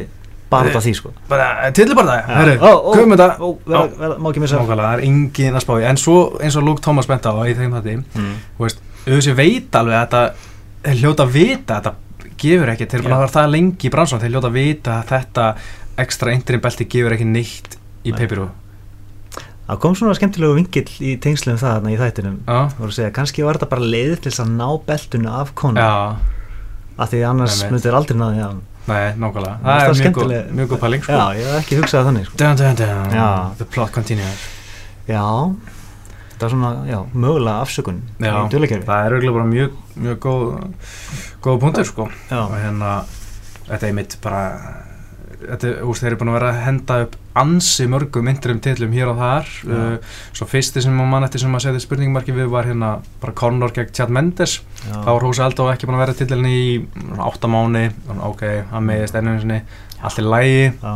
bara út af því sko. Bara, tillibort það, herru, komum þetta. má ekki missa. Nákvæmlega, það er engin að spá í En svo eins og Luke Thomas bent á í þeim þetta Mm. Þú veist, auðvitað veit alveg að þetta hljóta að vita að þetta gefur ekki þeir Já. vera það lengi í bransan þeir hljóta að vita að þetta ekstra interim belti gefur ekki neitt í Nei. peipiru það kom svona skemmtilegu vingill í tengslum það þarna í þættinum. Voru að segja, kannski var þetta bara leið til þess að ná beltunu af konu af því annars myndir aldrei hann nei, nákvæmlega. Það er mjög góð, mjög góð pæling sko. já, ég hef ekki hugsað þannig sko. dun, dun, dun. The plot continues. Já, þetta er svona já, mögulega afsökun Já, það er auðvitað bara mjög, mjög góð góð punktur sko. Og hérna þetta er mitt bara þetta, úst, þeir eru búin að vera að henda upp ansi mörgum interim titlum hér og þar. Já. uh, svo fyrsti sem mann eftir sem að setja spurningmarki við var hérna bara Conor gegn Chad Mendes. Já, þá var Húsi Aldó ekki búin að vera titlinni í svona átta mánu, ok, hann meðist ennum sinni, allt í lægi já,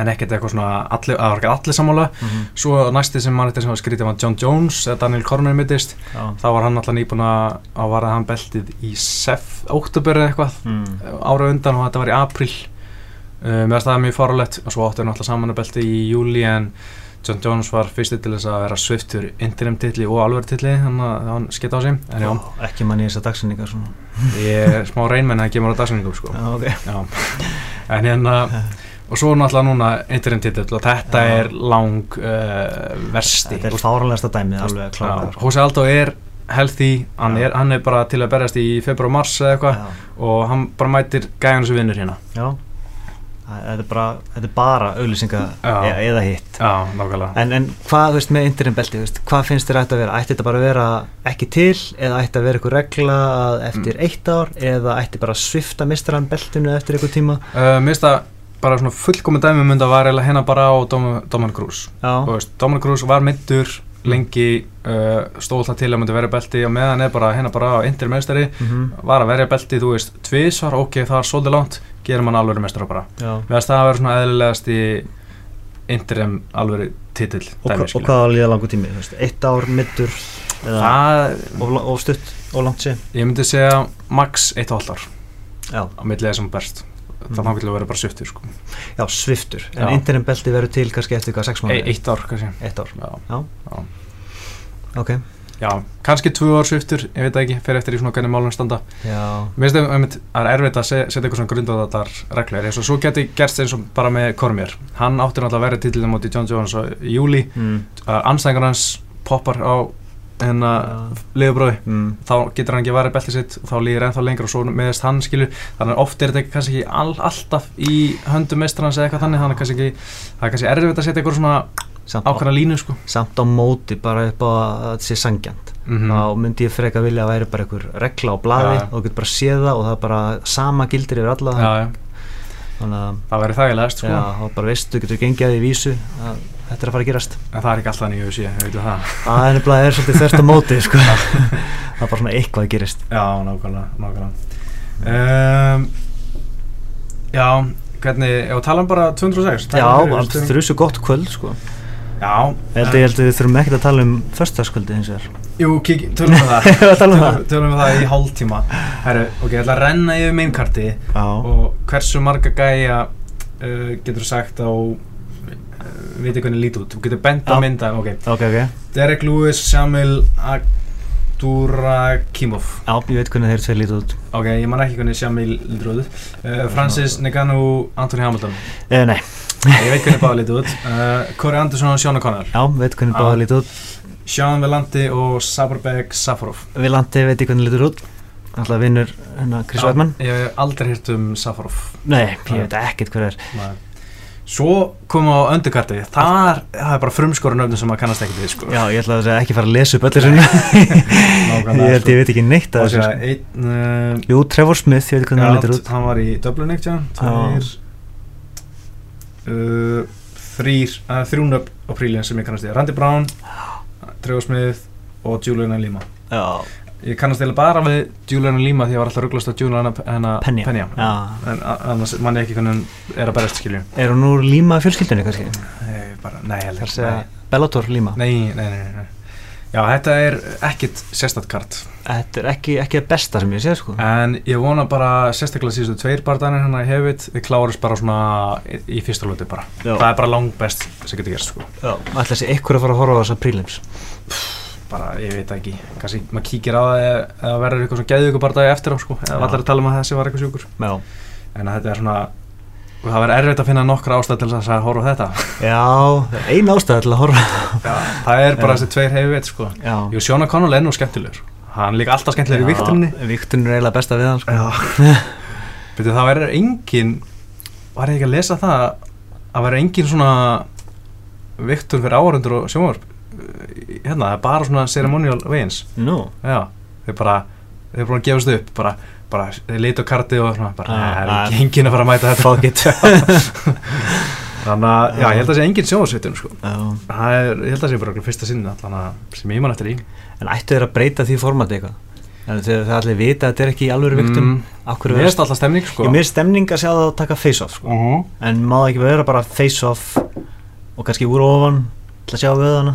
en ekkert eitthvað svona, allir, það var ekki allir sammála. Mhm, svo næsti sem mann eftir sem var skrítið var John Jones, eða Daniel Cormier mittist þá var hann alltaf nýbúin að vara hann beltið í sef, óttubur eða eitthvað mm, ára undan og þetta var í april uh, með að staða mjög farulegt og svo áttu hann alltaf samanabelti í júli en John Jones var fyrsti til þess að vera sviftur interim titli og alveg titli hann, hann skeitt á sig en já, ekki manni þessar dagsinningar svona. Ég er smá reynmenn að mér á dagsinningum sko. já, ok. Já. en hérna og svo náttúrulega núna interim titill og þetta Já. er lang uh, versti. Þetta er fáranlegasta dæmið alveg klára Hossi Aldo er healthy, hann er, hann er bara til að berjast í februar og mars eða eitthvað og hann bara mætir gæjan sem vinnur hérna. Já. Það- þetta er bara, þetta er bara auglýsinga Já. eða, eða hitt. Já, en, en hvað, veist, með interim belti þú veist, hvað finnst þér ætti að vera, ætti þetta bara að vera ekki til, eða ætti að vera eitthvað regla eftir Mm. eitt ár, eða ætti bara að svifta mistaran beltinu eftir eitthvað tíma? Uh, það bara svona fullkomin dæmi myndi að var hérna bara á Þú veist, Dominic Cruz var myndur lengi uh, stóð það til að myndi verja belti og meðan er bara hérna bara á interim meistari mm var að verja belti, þú veist, tvísvar ok, það var svolítið langt, gerir mann alveg meistara bara. Já. Mér finnst það að vera svona eðlilegast í interim alveg titill Og, hva, dæmi, og hvað var líða langu tími, veist, eitt ár, middur Það, of stutt og langt sé ég myndi segja max 1,5 ár já, á millið þessum berst. Mm. það þannig að vera bara sviftur sko. já sviftur, en Já. interim belti verður til kannski eftir hvað, sex e mánuði? Eitt ár, kannski. Eitt ár, Já, já, já. ok Já, kannski tvö ár sviftur, ég veit það ekki, fer eftir í svona hvernig málum standa. já, Mér finnst það að það er erfitt að se- setja eitthvað svona grundaðar reglur, eins og svo geti gerst eins og bara með Cormier. Hann átti náttúrulega að vera titlinum móti John Jones á- í júli, mm, uh, anstæðingar hans poppar á hennar Já. liðubróði, mm, þá getur hann ekki varið beltið sitt þá líður ennþá lengur og svo meðist hann skilu, þannig að oft er þetta kannski ekki all, alltaf í höndum mestrans eða eitthvað þannig, þannig að kannski ekki, það er kannski erfitt að setja eitthvað svona samt, á, ákvæmna línu sko. samt á móti bara upp á að þetta sé sangjant Mm þá myndi ég freka vilja að væri bara einhver regla á blaði Já. og þú getur bara séð það og það er bara sama gildir yfir alla Já, já, þannig að það verður þægilegast sko. já, þá bara veistu, getur gengið að því vísu að þetta er að fara að gerast En það er ekki alltaf þannig UFC, við veitum það. það er er svolítið þörst á móti sko. það er bara svona eitthvað að gerist Já, nákvæmlega, nákvæmlega. Um, já, hvernig, ef við tala um bara 206. já, það er svo gott kvöld sko. Já, ég held, að við þurfum ekkert að tala um föstaskvöldi hins vegar Jú, kík, tölum við það. Tölum um. Tölum við það í hálftíma. Herru, ok, ég ætla að renna yfir mainkarti já, og hversu marga gæja uh, getur sagt á, uh, veitir hvernig lít út. Þú getur bent Já. mynda, ok. ok, ok Derek Lewis, Shamil Abdurakimov. já, ég veit hvernig þeir tveir lítið út Ok, ég man ekki hvernig Shamil lítur út. Uh, Francis Ngannou, Anthony Hamilton. eh, nei, Ég veit hvernig báða lítur út. Uh, Corey Anderson og Sean O'Connor. já, veit hvernig Já. báða lítið út Sean Velandi og Saberbek Safarov. Vilandi veit ég hvernig lítur út alltaf vinnur hérna Chris Weidmann Ég hef aldrei hýrt um Safarov. nei, ég veit ekkert hver er Nei. Svo komum við á öndukarti. Þar, það er bara frumskorun öfnum sem maður kannast ekki við, sko. já, ég ætla að ekki fara að lesa upp sinni Nákvæmlega, ég held sko. ég veit ekki neitt að sér þessu að einn... Uh, jú, Trevor Smith, ég veit hvernig hann lítur út hann var í Dublin ekkert, já. Uh, þrýr, uh, þrjúnöfn á prílinn sem ég kannast í. Randy Brown, Trevor Smith og Julian Lima. já, ég kannast eiginlega bara við Julian Lima því ég var alltaf rugglast á Julian Penja. Penja. En annars mann ég ekki hvernig er að berjast skilju Er hún úr líma fjölskyldunni kannski? nei, bara, nei, heldur Bellator líma nei, nei, nei, nei já, þetta er ekkit sérstætt kart. Þetta er ekki, ekki það besta sem ég sé sko. En ég vona bara sérstaklega síðustu tveir barðanir hann að hefit við klárust bara svona í, í fyrsta lóti bara. Já. það er bara langt best sem getur gerst sko. Já. Ætla þessi ykkur að fara að horfa á þessa prílims bara, ég veit ekki, kannski maður kíkir á það eða verður eitthvað svona barðagi eftir á sko, eða allar að tala um að þessi var eitthvað sjúkur. Já. En að þetta er svona og það verður erfitt að finna nokkra ástæð til þess að horfa þetta. Já, ein ástæða til að horfa Já, það er bara þessi tveir veit sko. Jú, Sjóna Connell er nú skemmtilegur. Hann er líka alltaf skemmtilegur í vikturinni Vikturinn er eiginlega besta við hann sko. Byrju, það verður engin var ég ekki að lesa það að verður engin svona viktur fyrir áhörundur og sjónvarp hérna, það er bara svona ceremonial vegins Nú? Já, þeir bara þeir bara gefast upp, bara, bara leita á karti og svona, bara, Já, "Nei, það er ekki engin að fara að mæta þetta Fuck it þannig að, já, ég held að það sé engin sjónvarsvitun sko. Það er, ég held að það sé bara fyrsta sinni allan að sem ég man eftir í En ættu þeir að breyta því formati eitthvað? En þegar það allir vita að þetta er ekki í alvöru viktun Mm, mér finnst alltaf stemning sko. Mér er stemning að sjá það að taka face-off sko. uh En má það ekki vera bara face-off Og kannski úr ofan Til að sjá vöðana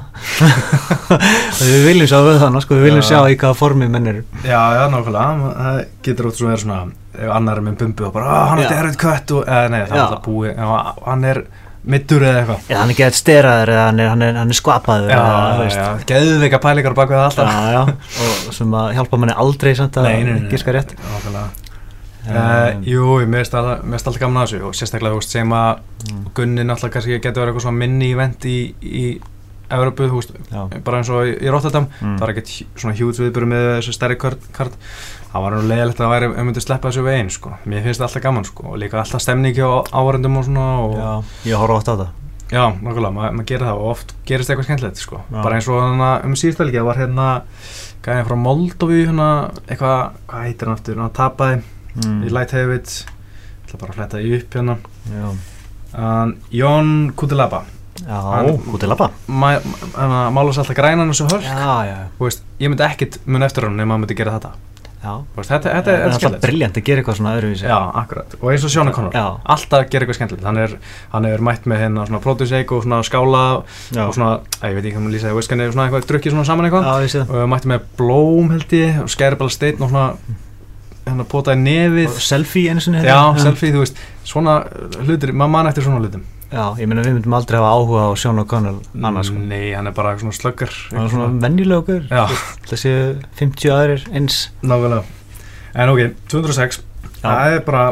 Við viljum sjá vöðana sko, Við viljum Já. sjá í hvaða formi menn eru Já, já, nákvæmlega, það getur ótt svo verið svona ef annar er með bumbu og bara, "Ah, hann Já. er derrið kött og, eða nei, það er Já. alltaf búið, já, hann er middur eða eitthvað. Eða hann er gett steraður Eða hann er, hann er, hann er skvapaður Já, eða, veist. já, geðveika pælingar bak við alltaf. já, já Og sem að hjálpa manni aldrei samt að. Gíska rétt Nákvæmlega. Uh, jú, ég meðist alltaf, gaman að þessu og sérstaklega, þú veist, sem að Mm. Gunni náttúrulega kannski getur verið eitthvað svona minni event í, í Evropu, þú veist, bara eins og í, í Rotterdam, Mm. það var ekkert svona hjúts viðbyrju með þessu stærri kart, kart. það var nú leiðilegt að væri um myndi sleppa þessu veginn, sko, mér finnst það alltaf gaman, sko, og líka alltaf stemning hjá áhverjandum og svona og Já, ég horfa átt á það Já, nákvæmlega, maður ma gerir það og oft gerist eitthvað skemmtilegt sko. Já. bara eins og hana, um síðustelgi það var hérna gæðin frá Moldovi hérna, eitthvað, hvað heitir hann aftur hann tapaði mm. í Light Heavit ætla bara að fletta því upp hérna. Um, Jón Kutilaba já labba mála sér alltaf grænan og svo veist, ég myndi ekkit mun eftir hann nema maður myndi gera þetta. Veist, þetta, þetta, er er alltaf briljant að gera eitthvað svona öðruvísi. Já, akkurat, og eins og Sjóna Conor Já. alltaf gera eitthvað skemmtilegt. Hann er, hann hefur mætt með hérna svona produce og svona skála Já. og svona, að, ég veit ekki hvað maður lýsa það, veist svona eitthvað drukkið svona saman eitthvað? Já, ég sé það. Og mættum með blóm held ég og skæri bara steinn og svona hérna potaði nefið. Og Selfie sinni já, hérna. selfie, þú veist, svona hlutir maður mann eftir svona hlutum. Já, ég meina við myndum aldrei hafa áhuga á Sean O'Connell annars sko. Nei, hann er bara svona slöggar Það er svona venjulegur já, Þessi 50 aðrir eins. Nákvæmlega. En ok, 206 Já. það er bara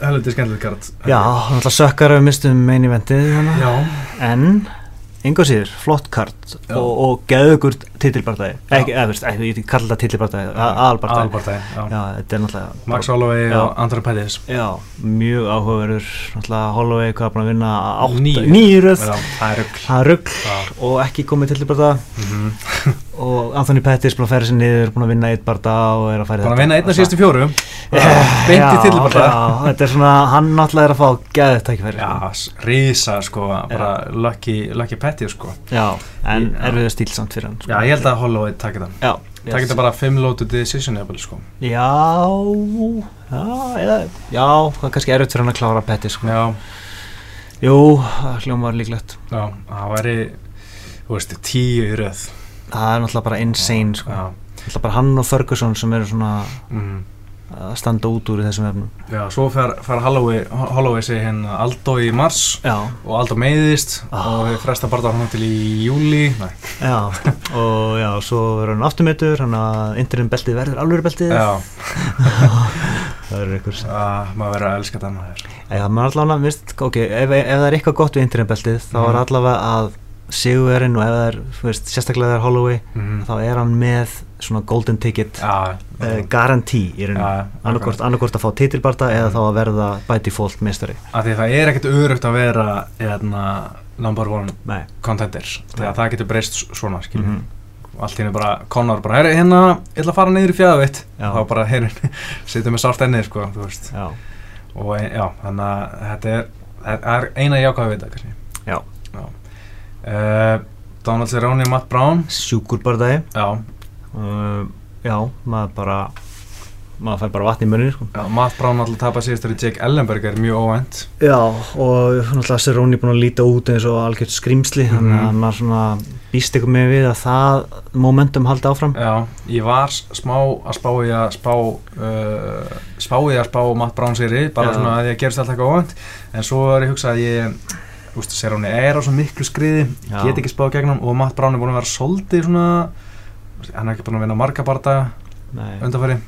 helviti skemmtilegt kart Já, hann ætla sökkar að við mistum main eventið þannig. Já, En, enga síður, flott kart Já. og, og geðugur titilbartæði Ekki, eða veist, ekki, ég veit ekki kalla það titilbartæði Aðalbartæði þetta er náttúrulega Max Holloway og Andra Pettis. Já, mjög áhugaverður Náttúrulega Holloway, hvað er búin að vinna átta, Já, það er rugg og ekki komið titilbartæði Mhm. og Anthony Pettis búin að færa sér niður búin að vinna eitt barða og er að færa Búin að vinna einn af síðustu fjóru. Yeah, Beint í já, titilbarða já, þetta er svona, hann náttúrulega er að fá geðið tækifæri Já, sko. rísa sko, bara lucky, lucky petty sko. Já, en Já. erfiða stíl samt fyrir hann sko. Já, ég held að Holloway takki það. Já, Takki það bara 5 loaded decision eða sko. Já, já, eða, já, er kannski erfitt fyrir hann að klára Pettis sko. Já, jú, það hljómar líklegt. Já, það væri Þú veist, tíu í röð það er náttúrulega bara insane sko. Náttúrulega bara hann og Ferguson sem eru svona mm, að standa út úr í þessum efnum. Já svo fer, fer Holloway, Holloway sig hérna Aldo í mars já, og Aldo meiðist Ah. og fresta bara hann til í júli já, og já, svo verður hann afturmetur hann að interim beltið verður alveg beltið. Já, það eru ykkur að, maður verður að elska það maður. Já, maður allavega, mist, ok, ef, ef það er eitthvað gott við interim-beltið, þá er Mhm. allavega að sigurverinn og ef það er, veist, sérstaklega er Holloway, mm. þá er hann með svona golden ticket Já, uh, garantí í rauninu, Já, annarkort, að fá titilbarta eða þá að verða by default mistari. það er ekkert örugt að vera hérna, number one Nei. contenders að það getur breyst svona skiljum Mhm. og allt hérna bara, Conor bara, herri hérna ég ætla að fara niður í fjæðavitt Já. þá bara, herri, sittum með sárt ennið sko, og e- já, þannig að þetta er er eina jákvæða við þetta Já. Uh, Donald Cerrone, Matt Brown sjúkur bardagi, já, uh, já, maður bara maður fær bara vatn í munni sko. Matt Brown alltaf tapar síðast þegar Jake Ellenberg er mjög óvænt Já, og náttúrulega Cerrone búin að líta út eins og algjört skrimsli þannig Mhm. að maður svona býst ykkur með við að það momentum haldi áfram Já, ég var smá að spá í að spá uh, spá í að spá Matt Brown séri bara Já. svona að ég gerist alltaf eitthvað óvænt en svo er ég hugsað að ég sér hún er á svo miklu skriði get ekki spáð gegnum og Matt Brown er búin að vera soldið svona hann er ekki búin að vinna marga barða undanfæri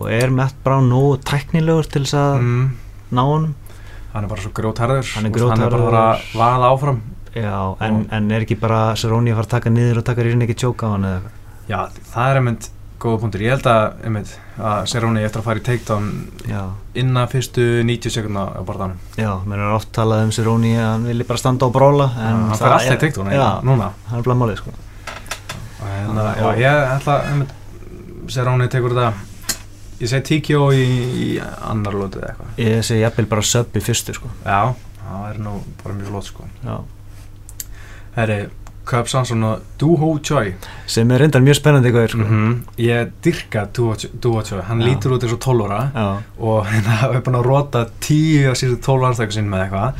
og er Matt Brown nógu tæknilegur til þess að mm, ná honum? Hann er bara svo grjótharður Hann er veist, hann er bara að vaða áfram. Já, en, en er ekki bara Cerrone að fara að taka niður og taka rýrin ekki tjóka á hann eða eitthvað? Já, það er einmitt góða punktur. Ég held að, einmitt, að Serroni eftir að fara í takedown Já, innan fyrstu 90 sekundna á barðanum. já, mér er oft talað um Cerrone að hann vilji bara standa og bróla en hann fer alltaf í takedown, Já, núna. það er blamálið sko En, uh, já, ég ætla, einmitt, Serroni tekur þetta, ég segi TKO í, í annar lótið eða eitthvað. Ég segi jafnvel bara sub í fyrstu sko Já, það er nú bara mjög flott, sko. Já. Herri, Cub Sanson og Duho Choi. sem er reyndar mjög spennandi hvað er sko Mm Ég dyrka Duho Choi- Duho Choi. Hann Já. lítur út eins og 12 ára. Já, og hérna er búin að rota tíu af síðustu tólf landstöku sinn með eitthvað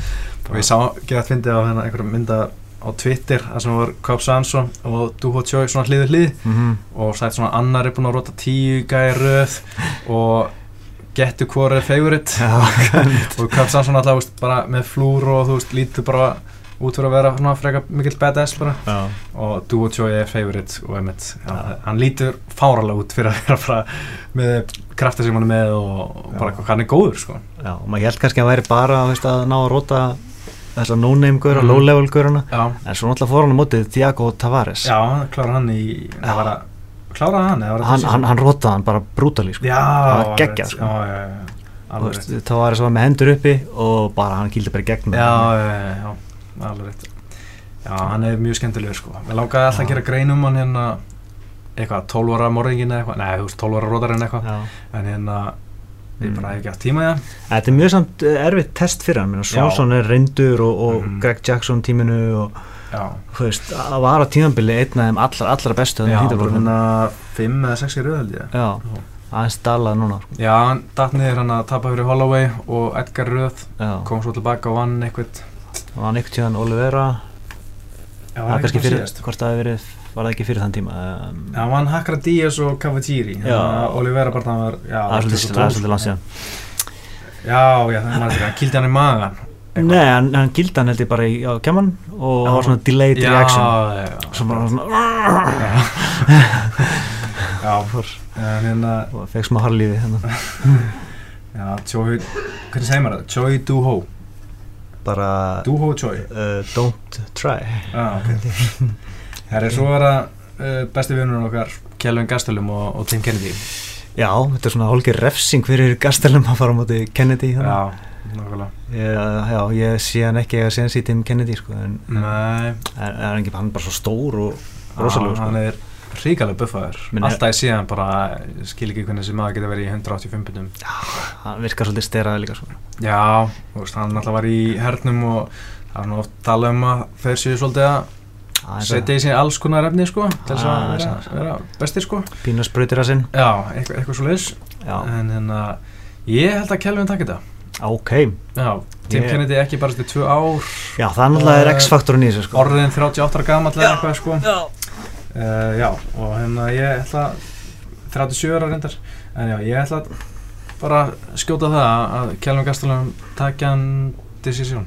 og ég sá, gett fyndið á hérna einhverjum mynda á Twitter þar sem var Cobb Sanso og Duho Choi svona hliðu hlið mhm og sætt svona annar er búin að rota tíu gæði röð og getur hvort er favorite Já, og Cobb Sanso alltaf veist, bara með flúr og þú veist lítur bara út fyrir að vera svona freka mikill badass bara. Já, og Duo Choi er favorite og einmitt, ja, hann lítur fáralega út fyrir að vera bara með krafta sem hann er með og og bara hann er góður sko. já, og maður held kannski að hann væri bara veist, að ná að róta þessa no-name gura, Mhm. low-level gurana já, en svo náttúrulega fór hann á mótið Thiago Tavares. Já, klára hann í það var að, klára hann var það hann, hann, hann rótaði hann bara brútali sko. það var geggjað, sko. Þú alveg veist, rétt. Tavares var með hendur uppi og bara hann kýldi bara gegn já, já, já, já, alveg rétt. Já, hann er mjög skemmtilegur sko. Við langaði alltaf að gera grein um hann hérna eitthvað, 12 ára morðingin eða eitthvað nei, þú veist, 12 ára rótarinn eitthvað. En hérna, ég Mm. bara hef ekki haft tíma í það. Þetta er mjög samt eh, erfitt test fyrir hann. Minna, Svonsson er reyndur og, og Mhm. Greg Jackson tíminu og þú veist, að vara tímabili einn af þeim allra, allra bestu Já, finna 5 eða 6 í rauð Já, aðeins dalað núna. Sko. Já, hann datt niður hann að tapa fyrir Holloway og Edgar Röð kom svo tilbaka og vann eitthvað og hann einhvern tíðan Olivera. Já, það er kannski fyrir, hvort það hefur verið var það ekki fyrir þann tíma um, Já, hann Hakra Díaz og Cavagiri Já. Olivera bara hann var Já, það er svolítið- 2012, það svolítið langt síðan. Já, já, það er maður hann hann í magan Eitthvað. Nei, hann, hann gildi hann held ég bara í, kemman og það var svona delayed reaction. sem bara svona Já, en hérna og fekk smá harlífi hérna. Já, Choi Hvernig segir maður það? Choi Do-Ho bara Do-Ho Choi. uh, don't try. Já, ok. Herri, svo er það uh, besti vinnur okkar Kjellvin Gastelum og, og Tim Kennedy. Já, þetta er svona hálfgeir refsing fyrir Gastelum að fara á móti Kennedy. Já, nákvæmlega. Ég, já, ég sé hann ekki að sé hann sýti um Kennedy sko, en, en, Nei, en, en ekki, hann er bara svo stór og rosalegur sko. hann er ríkalega buffaður. Men alltaf ég sé hann bara skil ekki hvernig þessi maður getur verið í 185 pundum. Hann virkar svolítið steraði líka sko. já, þú veist, hann alltaf var í hernum og það er nú oft talað um að þeir séu svolítið að setja í sig alls konar efni sko, til þess að vera, er vera bestir sko. Pínu sprautir að sinn. Já, eitthvað, eitthvað svo leis Já, en hérna, ég held að Kelvin takk þetta. Ok. Já, Tim Ég- Kennedy ekki bara til tvö ár. Já, það er náttúrulega er Eh, X-faktorinn í þessu sko. orðin 38 ára gamall eða eitthvað sko. Já, Uh, já, og hérna ég ætla 37 ára reyndar en já, ég ætla bara skjóta það að Kjellum Gastelum takja hann decision.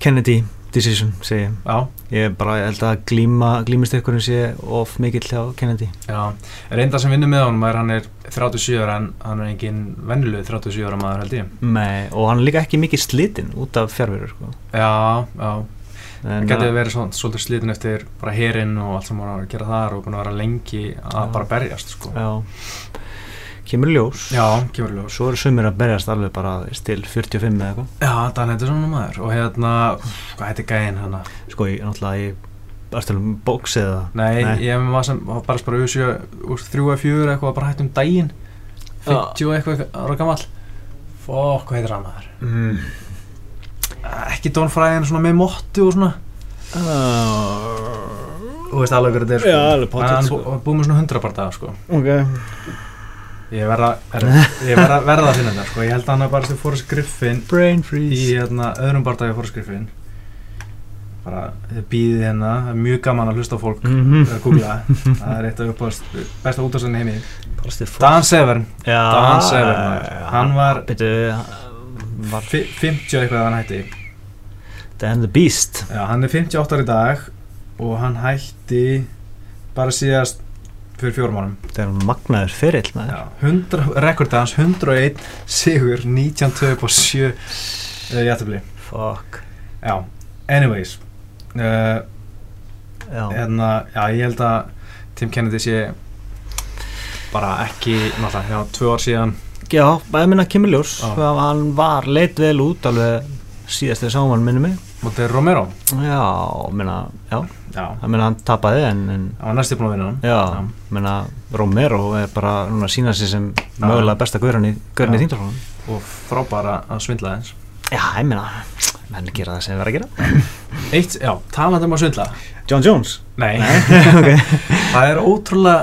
Kennedy decision, segi ég. Já, Ég bara held að glíma, glímistyrkurinn sé of mikill hjá Kennedy. Já, reyndar sem vinnur með honum er hann er 37 ára en hann er engin vennileg 37 ára maður held ég. Nei, og hann er líka ekki mikið slitinn út af fjárverður sko. já, já, það getur uh, verið svona, svolítið slitin eftir bara herinn og allt sem var að gera þar og búin að vera lengi að Já. bara berjast sko. Já. Kemur ljós. Já, kemur ljós. Svo eru sumir að berjast alveg bara til 45 eða eitthvað. Já, Dan heitir svona maður. Og hérna, hvað heitir gæinn hann Sko, ég, náttúrulega ég Arstalum bóks eða? Nei, Nei. ég var sem bara bara úr þrjú eða fjögur eitthvað bara hægt um daginn. 50 og eitthvað ára gamall. Fokk, hvað heitir hann maður? mm. Ekki Don Fræðin svona með mottu og svona. Uh, þú veist alveg hvernig þetta er sko. alveg pottet, hann sko. bú- búið með svona 100 bardaga sko. Ok. Ég verða verða verða að finna þetta sko. Ég held að hann bara sem Griffin Brain í hérna, öðrum barndagi Forrest Griffin. Bara býðið hérna. Það er mjög gaman að hlusta á fólk mm Mhm. að googla. Það er eitt af uppáðast besta útastæðin heimi. Frosted Dan Severn. Já. Dan Severn hann var Var fi- 50 og eitthvað að hann hætti Dan the Beast. Já, hann er 58 ára í dag og hann hætti bara síðast fyrir fjórum árum. Það er magnaður 100, rekordið hans 101 sigur 19 töp og 7 uh, jættubli Fuck. Já, anyways uh, Já. hérna, já, ég held að Tim Kennedy sé bara ekki, náttúrulega, já, tvö ár síðan. Já, ég minna Kimmy Ljós Já. Hann var leitt vel út alveg síðast þegar sáum hann minni mig mútið Romero. Já, minna Já, Já, ég minna hann tapaði en, en var næstu búin að vinna hann. Já, minna Romero er bara núna að sína sig sem mögulega besta gaurin í, Já. þingdarflónum og frábæra að svindla eins Já, ég minna menn gera það sem erum að gera. Eitt, já, talandi um að svindla. John Jones. Nei, Ok. Það er ótrúlega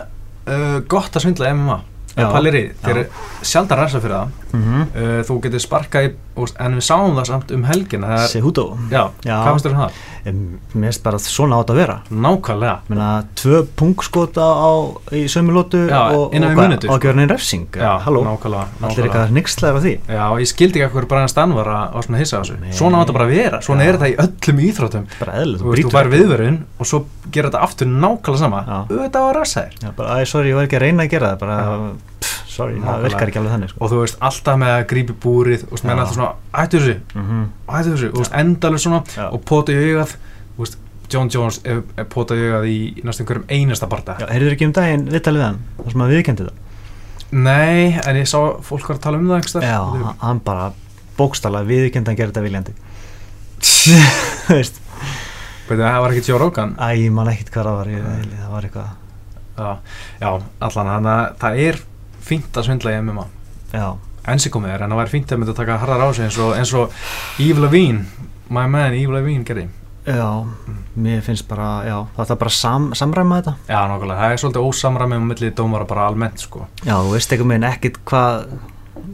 uh, gott að svindla MMA Já. Eða palir í, þeir sjaldar ræsa fyrir það mm -hmm. uh, þú getur sparkað í, en við sáum það samt um er, Cejudo já, Já. hvað finnst þér um það? Mér finnst bara svona átt að vera Nákvæmlega Menna, tvö pungskota á, í sömu lótu Já, og, og sko. neinn refsing Halló, nákvæmlega, allir eitthvað nixlaður á því Já, ég skildi ekki Brian Stann var að, að svona hissa á þessu. Svona átt að bara vera, svona Já. er þetta í öllum íþróttum bara eðlilegt, Þú þú brýtur fær ekki. viðverun og svo gera þetta aftur nákvæmlega sama. Auðvitað á að ræsa þér Já, bara, sorry, ég var ekki að reyna að gera það bara, sorry, það virkar ekki alveg þannig sko. Og þú veist, alltaf með að grípi búrið og menn Já. alltaf svona, ættu þessu, mm ættu þessu. Og endalur svona Já. og pota í augað. Þú veist, John Jones er, er pota í augað í næstum hverjum einasta barda Já, heyrður ekki um daginn viðtalið við hann þar sem að viðkendi það? Nei, en ég sá fólk var að tala um það einhvers Já, staðar. hann- bara bókstala viðkendi hann gerði þetta viljandi. Þú veist, Veitu, það var ekki Joe Rogan? Æ, ég man ekkit hvað það var ég, það var eitthvað. Já, já allan, þannig að það er fínt að svindla í MMA ensi komið þér, en það væri fínt að mynda að taka harðar á sig eins og, eins og Eve Levine my man Eve Levine gerði. Já, mér finnst bara já, það er bara sam, samræma þetta. Já, nákvæmlega, það er svolítið ósamræmi um millið dómara bara almennt, sko. Já, þú veist eitthvað meginn ekkit hvað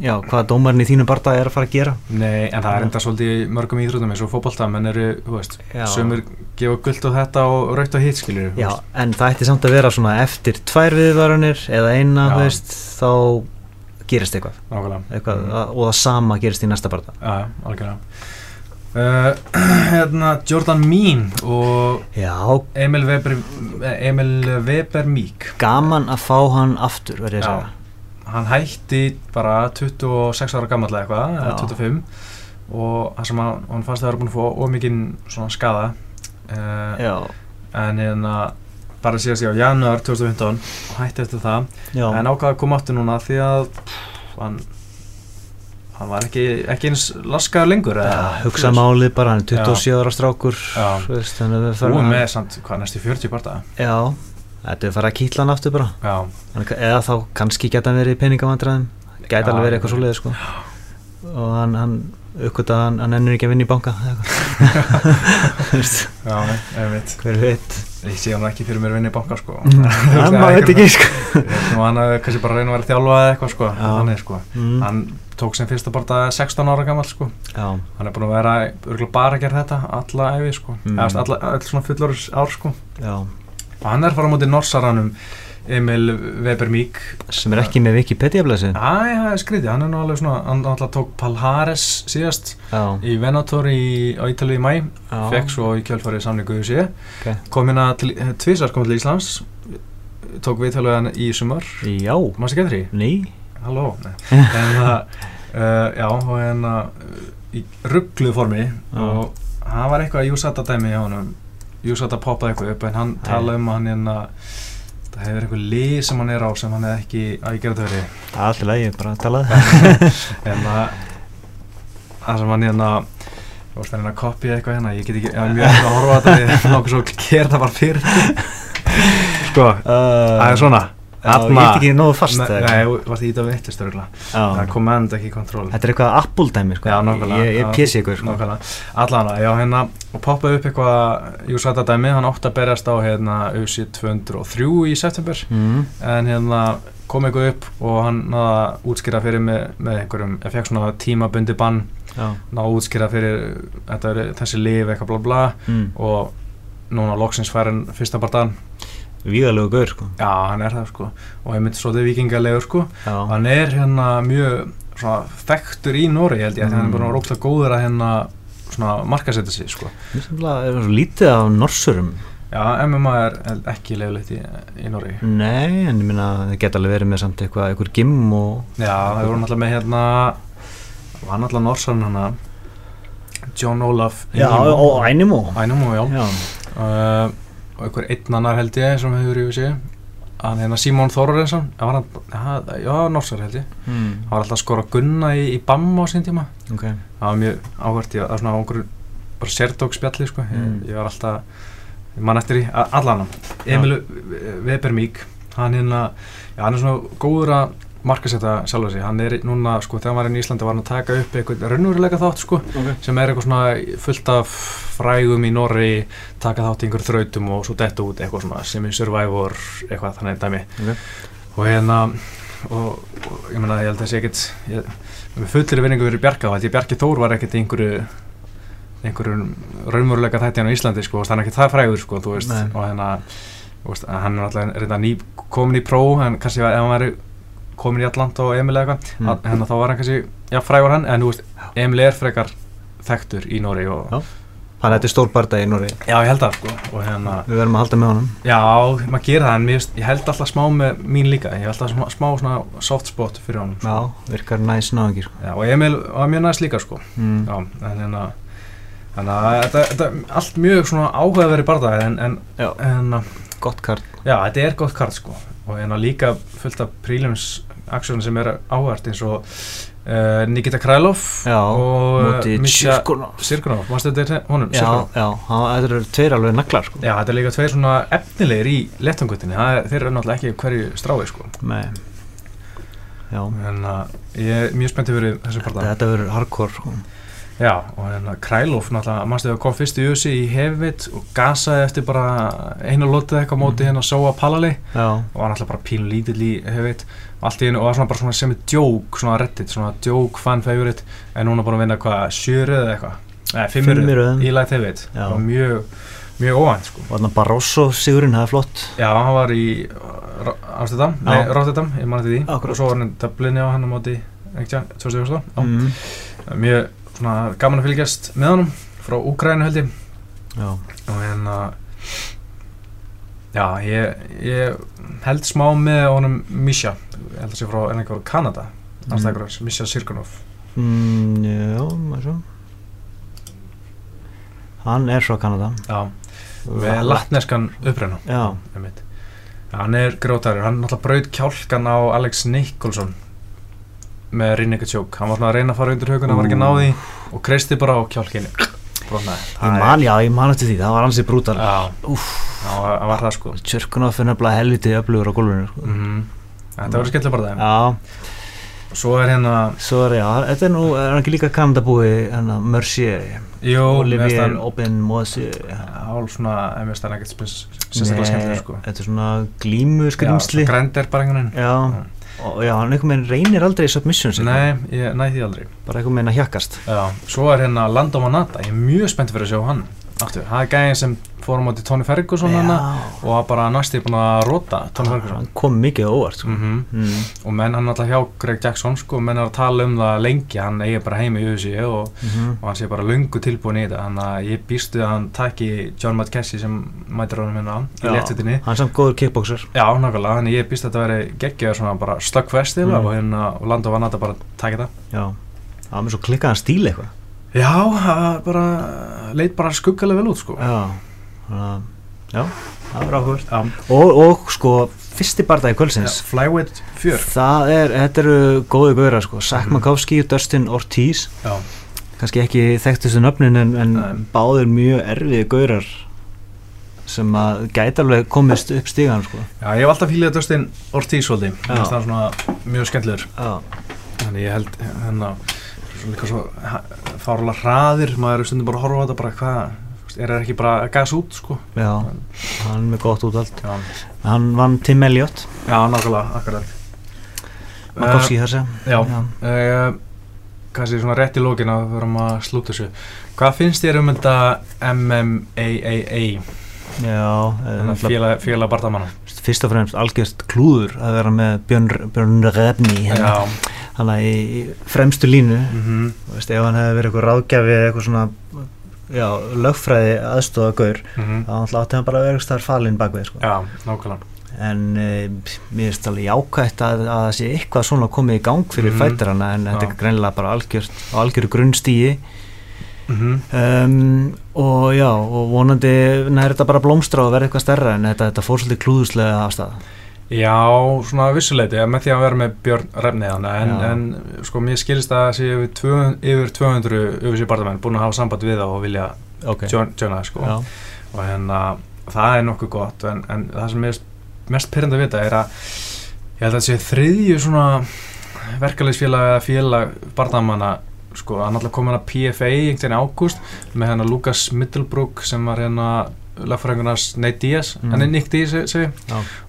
já, hvað dómarinn í þínum barða er að fara að gera? Nei, en það er enda svolítið mörgum íþrótum eins og fótbolta, menn eru, þú veist sömur gefa guld á þetta og raukt á hitt, skiljur Já, en það ætti samt að vera svona eftir tvær viðvarunir eða eina, þú veist, þá gerist eitthvað, eitthvað Mm. og það sama gerist í næsta barða Já, algjörlega. Uh, Hérna, Jordan Mean og Já, Emil Weber Emil Weber Meek. Gaman að fá hann aftur, verður ég að segja hann hætti bara 26 ára gammal eða eitthvað, eða Já. 25 og það sem að hann fannst að vera búin að fá ómikinn svona skada uh, Já, en hérna bara síðast í á janúar 2015 og hætti eftir það. Já, en ákvaða að koma aftur núna því að pff, hann hann var ekki, ekki eins laskaður lengur já eða, hugsa þú veist. málið bara, hann er 27 ára strákur Já. þú veist, þannig að við Búið farum með samt, hvað, næstu 40 barða Já, þetta er fara að kýtla hann aftur bara. Já, Hann- eða þá kannski geta hann verið í peningavandræðum. Já, alveg verið eitthvað svoleiði sko. og hann, hann uppgöta að hann, hann ennur ekki að vinna í banka já, veit hver veit? Ég sé hann ekki fyrir mér að vinna í banka sko. Hann maður veit ekki sko. Nú hann kannski bara reyna að vera þjálfa eða eitthvað sko. Þannig sko. Mm. Hann tók sem fyrsta barða 16 ára gammal sko. Já, Hann er búin að vera örugglega bara að gera þetta alla æfi sko. Mm. Eða veist, alla, all svona fullorðs ár sko. Já hann er fara á móti norsaranum Emil Weber Meek sem er ekki með Wikipedia blæsið Æ, það er skrítið, hann er nú alveg svona Hann alltaf tók Palhares síðast já, Í Venator í, á Ítalíu í mæ já, Fekk svo í kjölfarið samningu í sé ok. Kom hérna til, tvisar kom til Íslands. Tók viðtöluðan í sumar. Já, ekki eftir því? ný Halló? Nei. En það, uh, já, og hérna í ruggluð formi og hann var eitthvað Júsata dæmi hjá honum Júsata poppaði eitthvað upp en hann talaði um að hann hérna það hefur eitthvað lið sem hann er á sem hann hefði ekki að ég gera þetta verið það er alltaf lægi, bara talaði en að það sem hann hérna þú veist hann er að kopja eitthvað hérna ég get ekki, ég er mjög eftir að horfa þetta ég langar svo að gera það bara fyrir sko, það er svona ég get ekki nógu fast Nei, eitthvað. varst ít vittist örgulega Það Já. command ekki control Þetta er eitthvað Apple dæmi sko. Ég, ég pjessi ykkur sko. Allana, já hérna poppaði upp eitthvað, jú sætta dæmi hann átti að berjast á hérna UC 203 í september mm. en hérna kom eitthvað upp og hann náða að útskýra fyrir með, með einhverjum, ég fekk svona tímabundi bann náða að útskýra fyrir þetta þessi lif eitthvað bla bla Mm. og núna loksins fær hann fyrsta barndan Vígalegu gaur sko. já hann er það sko og ég myndi svolítið vikingalegur sko Já. hann er hérna mjög svona þekktur í Nóri held ég, mm. hann er bara Mm. rókla góður að hérna svona markasetja sig sko nefnilega- er svo lítið af norsurum já MMA er ekki leifilegt í, í Nóri Nei, en ég minna það geta alveg verið með samt eitthvað einhver gimm og já það voru náttúrulega með hérna var náttúrulega Norsan hana John Olaf Já, og Ainimo Ainimo, já, Já, Uh, og einhver einn annar held ég sem hefur í sig hann hérna Simon Þorrensson já, Norsar held ég mm. hann var alltaf að skora gunna í, í BAM á sín tíma ok það var mjög áhvert ég, var svona einhver bara sérdók spjalli sko. ég, Mm. ég var alltaf ég man eftir í a- allan Emil Webermík hann hérna, já, hann er svona góður að markasetta sjálfa sig hann er núna, sko, þegar hann var inn í Íslandi var hann að taka upp eitthvað raunveruleika þátt, sko okay. sem er eitthvað svona fullt af frægum í Norri taka þátt í einhver þrautum og svo detta út eitthvað svona sem í Survivor eitthvað þannig dæmi Ok. og hérna og, og ég meina ég held að þessi ekkit ég, með fullir vinningu verið held ég Bjarki Þór var ekkit í einhverju einhverjum raunveruleika þætti hann á Íslandi sko, og það er ekki það frægur sko, veist, og hérna hann er alltaf reynda ný komin í pró en kannski ef hann væri komin í Atlanta og Emil eða eitthvað Mm. hérna þá var hann kannski, já frægur hann en þú veist, Emil er frekar þekktur í Nóri og Já. Þannig að þetta er stór barða í Nóri Já, ég held það sko hérna, Við verðum að halda með honum já, maður gerir það en mér, ég held alltaf smá með mín líka ég held alltaf smá, smá soft spot fyrir honum sko. Já, virkar næs náðingi sko. já, og Emil var mjög næst líka sko mm. já, en hérna þannig að þetta, þetta er allt mjög svona áhugaverið barða en, en, en Gott kart já, þetta er gott kart sko og hérna líka fullt af prílums aksjónu sem er áhugavert eins og uh, Nikita Krælov og Misha Sirkunov, mástu þetta er honum? Já, já, þetta eru tveir alveg naglar sko. Já, þetta er líka tveir svona efnilegir í lettangutinni, þeir eru náttúrulega ekki hverju strái sko. Nei Já, En uh, ég er mjög spenntið fyrir þessu parta. þetta verður hardcore sko. Já, og hérna Krælov náttúrulega, mannstu þegar kom fyrst í USA í hefvit og gasaði eftir bara einu lótið eitthvað móti Mhm. hérna Sóa Palali Já, og var náttúrulega bara pínu lítill í hefvit og allt í einu og var svona bara svona sem er djók, svona reddit, svona djók fan favorite en núna búin að vinna hvað, sjörið eða eitthvað? Nei, Fimm í fimmurið röðum. í light hefvit Já. og mjög, mjög óvænt sko. og þarna Barroso sigurinn, það er flott Já, hann var í Amsterdam, Já. nei, Rotterdam, ég mann því Akkurat. og svo var hann í Dublin á hann á móti ekki, 2014 Já. mm. mjög svona gaman að fylgjast með honum frá Úgrænu held ég. Já, og hérna já, ég, ég held smá með honum Misha held að sé frá ennig frá Kanada Mm. Misha Sirkunov. Mm, já, maður svo Hann er frá Kanada. Já, með latneskan upprennu Já, hann er grótarur, hann náttúrulega braut kjálkan á Alex Nicholson með Rinnika Tjók hann var svona að reyna að fara undir höguna, var ekki Ú. náði og kreisti bara á kjálkinu brotnaði. Ég man, já, ég man eftir því, það var ansið brútal. Já, það var það sko. Tjörkunoff er nefnilega helviti öflugur á gólfinu sko. mm þetta verður skemmtilega bara það Já, svo er hérna, svo er, já, þetta er nú, er hann ekki líka Kanadabúi, hérna, Mercier? Jú, Olivier hann Aubin Moise hálf svona, ef mér stæðan ekkert sérstaklega skemmtilega sko. Þetta er svona glímu skrimsli og já, hann einhvern veginn reynir aldrei submissions eitthvað. nei, ég næ því aldrei. Bara einhvern veginn að hjakkast. Já, svo er hérna Lando Manata, ég er mjög spennt fyrir að sjá hann aftur, það er gæðin sem fór á móti Tony Ferguson hana og var bara næst í búin að róta Tony Ferguson. hann kom mikið á óvart sko. mm mm. og menn hann alltaf hjá Greg Jackson sko, menn er að tala um það lengi hann eigi bara heim í USA og, Mm og hann sé bara lungu tilbúin í þetta. Þannig að ég býstu að hann taki John McKessie sem mætir honum hérna í léttutinni Hann er samt góður kickboxer. Já, nákvæmlega, þannig ég býst að þetta veri geggjöður svona bara slöggfest mm. Mm. og, hérna, og Lando Manata bara takja það. Já, það var með svo klikkaðan stíl eitthvað. Já, bara leit bara skuggalega vel út sko. Já, að Já, það var áhugavert. Já, og, og sko, fyrsti barndagi kvöldsins. Flyweight fjör. Það er, þetta eru góði gauðra sko. Zach Mhm. Og Dustin Ortiz. Já, kannski ekki þekktustu nöfnin en, en Nei. báðir mjög erfiði gaurar sem að gæti alveg komist upp stígan sko. Já, ég hef alltaf fílið Dustin Ortiz svolítið, það svona mjög skemmtilegur. Þannig ég held svo líka svo fárlega hraðir maður er stundum bara að horfa á þetta bara hvað er það ekki bara að gas út sko? Já, hann er með gott útvald Já, Hann vann Tim Elliot já nákvæmlega, akkurat. Makovski þar sem Já, uh, kannski svona rétt í lókin að við verum að slúta þessu. Hvað finnst þér um þetta MMAAA Já, eh, Þannig náttúrulega félag, félag bardamanna. Fyrst og fremst algjörst klúður að vera með Björn, Björn Refni hérna, Já, hana í, í fremstu línu. Mhm, Þú veist, ef hann hefði verið eitthvað ráðgjafi eða eitthvað svona já, lögfræði aðstofa gaur mhm. þá átti hann bara að vera eitthvað starf falinn bakvið sko. Já, nákvæmlega. En e, mér finnst alveg jákvægt að, að það sé eitthvað svona komið í gang fyrir Mhm. mm fættirana en þetta er greinilega bara algjört á algjöru grunnstíi mhm, um, og já og vonandi næri þetta bara blómstra og verða eitthvað stærra en þetta, þetta fór svolítið klúðuslega af stað Já, svona vissuleiti með því að vera með Björn Refniðan en, en sko mér skilist að það sé yfir, 200 yfir 200 öfisir bardamenn búin að hafa samband við það og vilja ok, join- joina það sko. Já, og hérna það er nokkuð gott en, en það sem er mest pyrrandi að vita er að ég held að það sé þriðju svona verkefælisfélag eða félag barnamanna sko, hann alltaf kom hérna PFA einhvern veginn í ágúst með hérna Lucas Middlebrook sem var hérna lagfræðingunars Nate Diaz, Mm. er Nick Diaz segi,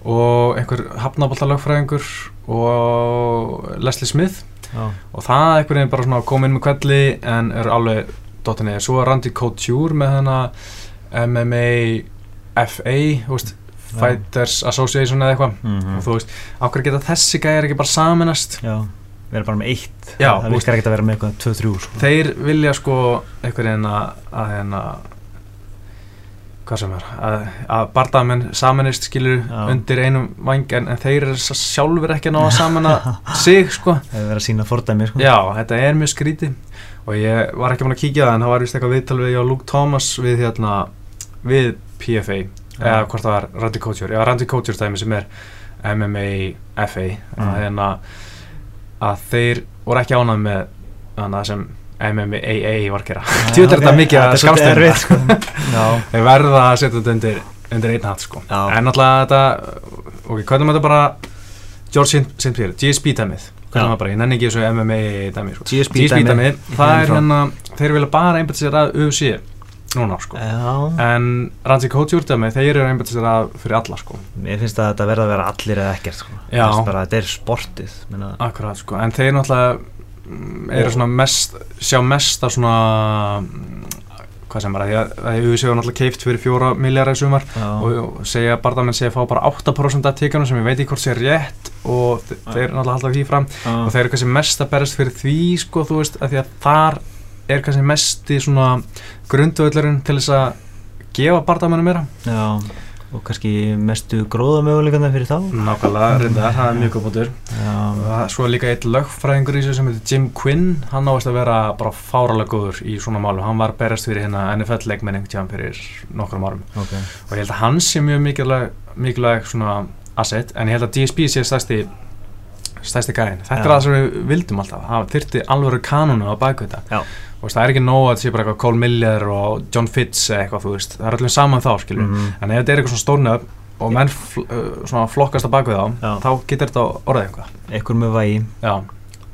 og einhver hafnabolta lagfræðingur og Leslie Smith. Já, og það einhvern veginn bara svona kom inn með kvelli en er alveg dottin eða. Svo er Randy Couture með hana MMA FA veist. Fighters Association eða eitthvað. Mm og þú veist, ákveður geta þessi gæjar ekki bara saminast já. Vera bara með eitt. Já, það þú virkar ekkert að vera með eitthvað 2-3 sko. þeir vilja sko einhvern veginn að, að hérna hvað sem er að, að bardamenn saminist skilur Já. undir einum vang en, en þeir eru sjálfur ekki að ná að samina sig sko. Það er verið að sína fordæmi sko. Já, þetta er mjög skrítið. Og ég var ekki búin að kíkja það en það var vist eitthvað viðtal við ég og Luke Thomas við hérna við PFA eða hvort það var Randy Couture. Já Randy Couture dæmi sem er MMA FA að, hérna, að þeir voru ekki ánað með hana, sem MMA var að gera Djúvill er þetta mikið að já, þeir verða að setja þetta undir, undir einn hatt sko. En náttúrulega þetta ok, hvað er þetta bara George St. Pierre, GSP dæmið hvað Já. er það bara, ég nenni ekki þessu MMA dæmið sko. GSP GSP dæmi. dæmið, það er hérna þeir vilja bara einbæta sér að UFC núna sko já en Randy Couture dæmið, þeir eru einbæta sér að fyrir alla sko Mér finnst að þetta verða að vera allir eða ekkert sko. Þetta er sportið minna. Akkurat sko, en þeir náttúrulega eru Og- svona mest, sjá mest af svona mm, hvað sem bara, því að, að UFC var náttúrulega keift fyrir fjóra miljardar í sumar Já. og, segja bardamenn segja að fá bara 8% af tíkanum sem ég veit ekki hvort sé rétt og þe- Já. þeir náttúrulega halda því fram og þeir eru kannski mest að berast fyrir því sko, þú veist, að því að þar er kannski mest í svona grundvöldurinn til þess að gefa bardamennum meira Já, og kannski mestu gróðamöguleikana fyrir þá? Nákvæmlega, reyndar, það er mjög góð bútur Svo er líka eitt lögfræðingur í þessu sem heitir Jim Quinn. Hann ávist að vera bara fáralega góður í svona málu Hann var að berast fyrir hérna NFL leikmenn einhvern tíðan fyrir nokkrum árum. Ok. Og ég held að hann sé mjög mikilvæg, svona asset En ég held að DSP sé stærsti stærsti gæðin Þetta Já. er það sem við vildum alltaf. Það þyrfti alvöru kanonu á. Og veist, það er ekki nóg að þetta sé bara eitthvað Cole Miller og John Fitz eitthvað, þú veist. Það er öllum saman þá, skilur. Mhm. En ef þetta er eitthvað svona stórnöf og menn uh, svona flokkast á baku þá Já. þá getur þetta orðið eitthvað. Ekkur með vægi. Já,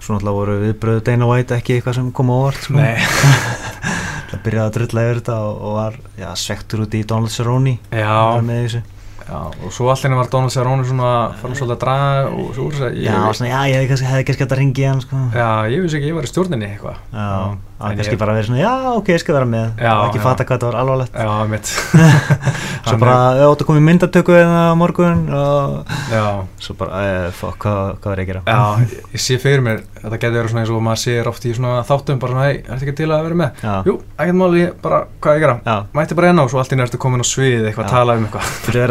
Svo náttúrulega voru viðbröðu Dana White ekki eitthvað sem kom á óvart sko. Það byrjaði að drulla yfir þetta og, og var já, svektur út í Donald Cerrone. Já, já, og svo allir var Donald Cerrone svona farin svolítið að draga og svo úr þess að Já, ég, svona, já, ég hefði kannski, hefði kannski hægt að ringi hann sko. já, ég vissi ekki, ég var í stjórninni eitthvað. Já, það en kannski bara verið svona, já, ok, ég skal vera með. Já, og ekki já. fatta hvað þetta var alvarlegt. Já, mitt Svo bara, ég átt að koma í myndatöku eða á morgun og svo bara, eh, fuck, hvað, hvað er ég að gera? já, ég, sé fyrir mér þetta getur verið svona eins og maður sér oft í svona þáttum bara svona, hei, ertu ekki til að vera með? Já, Jú, ekkert máli, bara, hvað ég gera? já, Mætti bara enná, svo allt í næstu komin á svið eitthvað að tala um eitthvað. Fyrir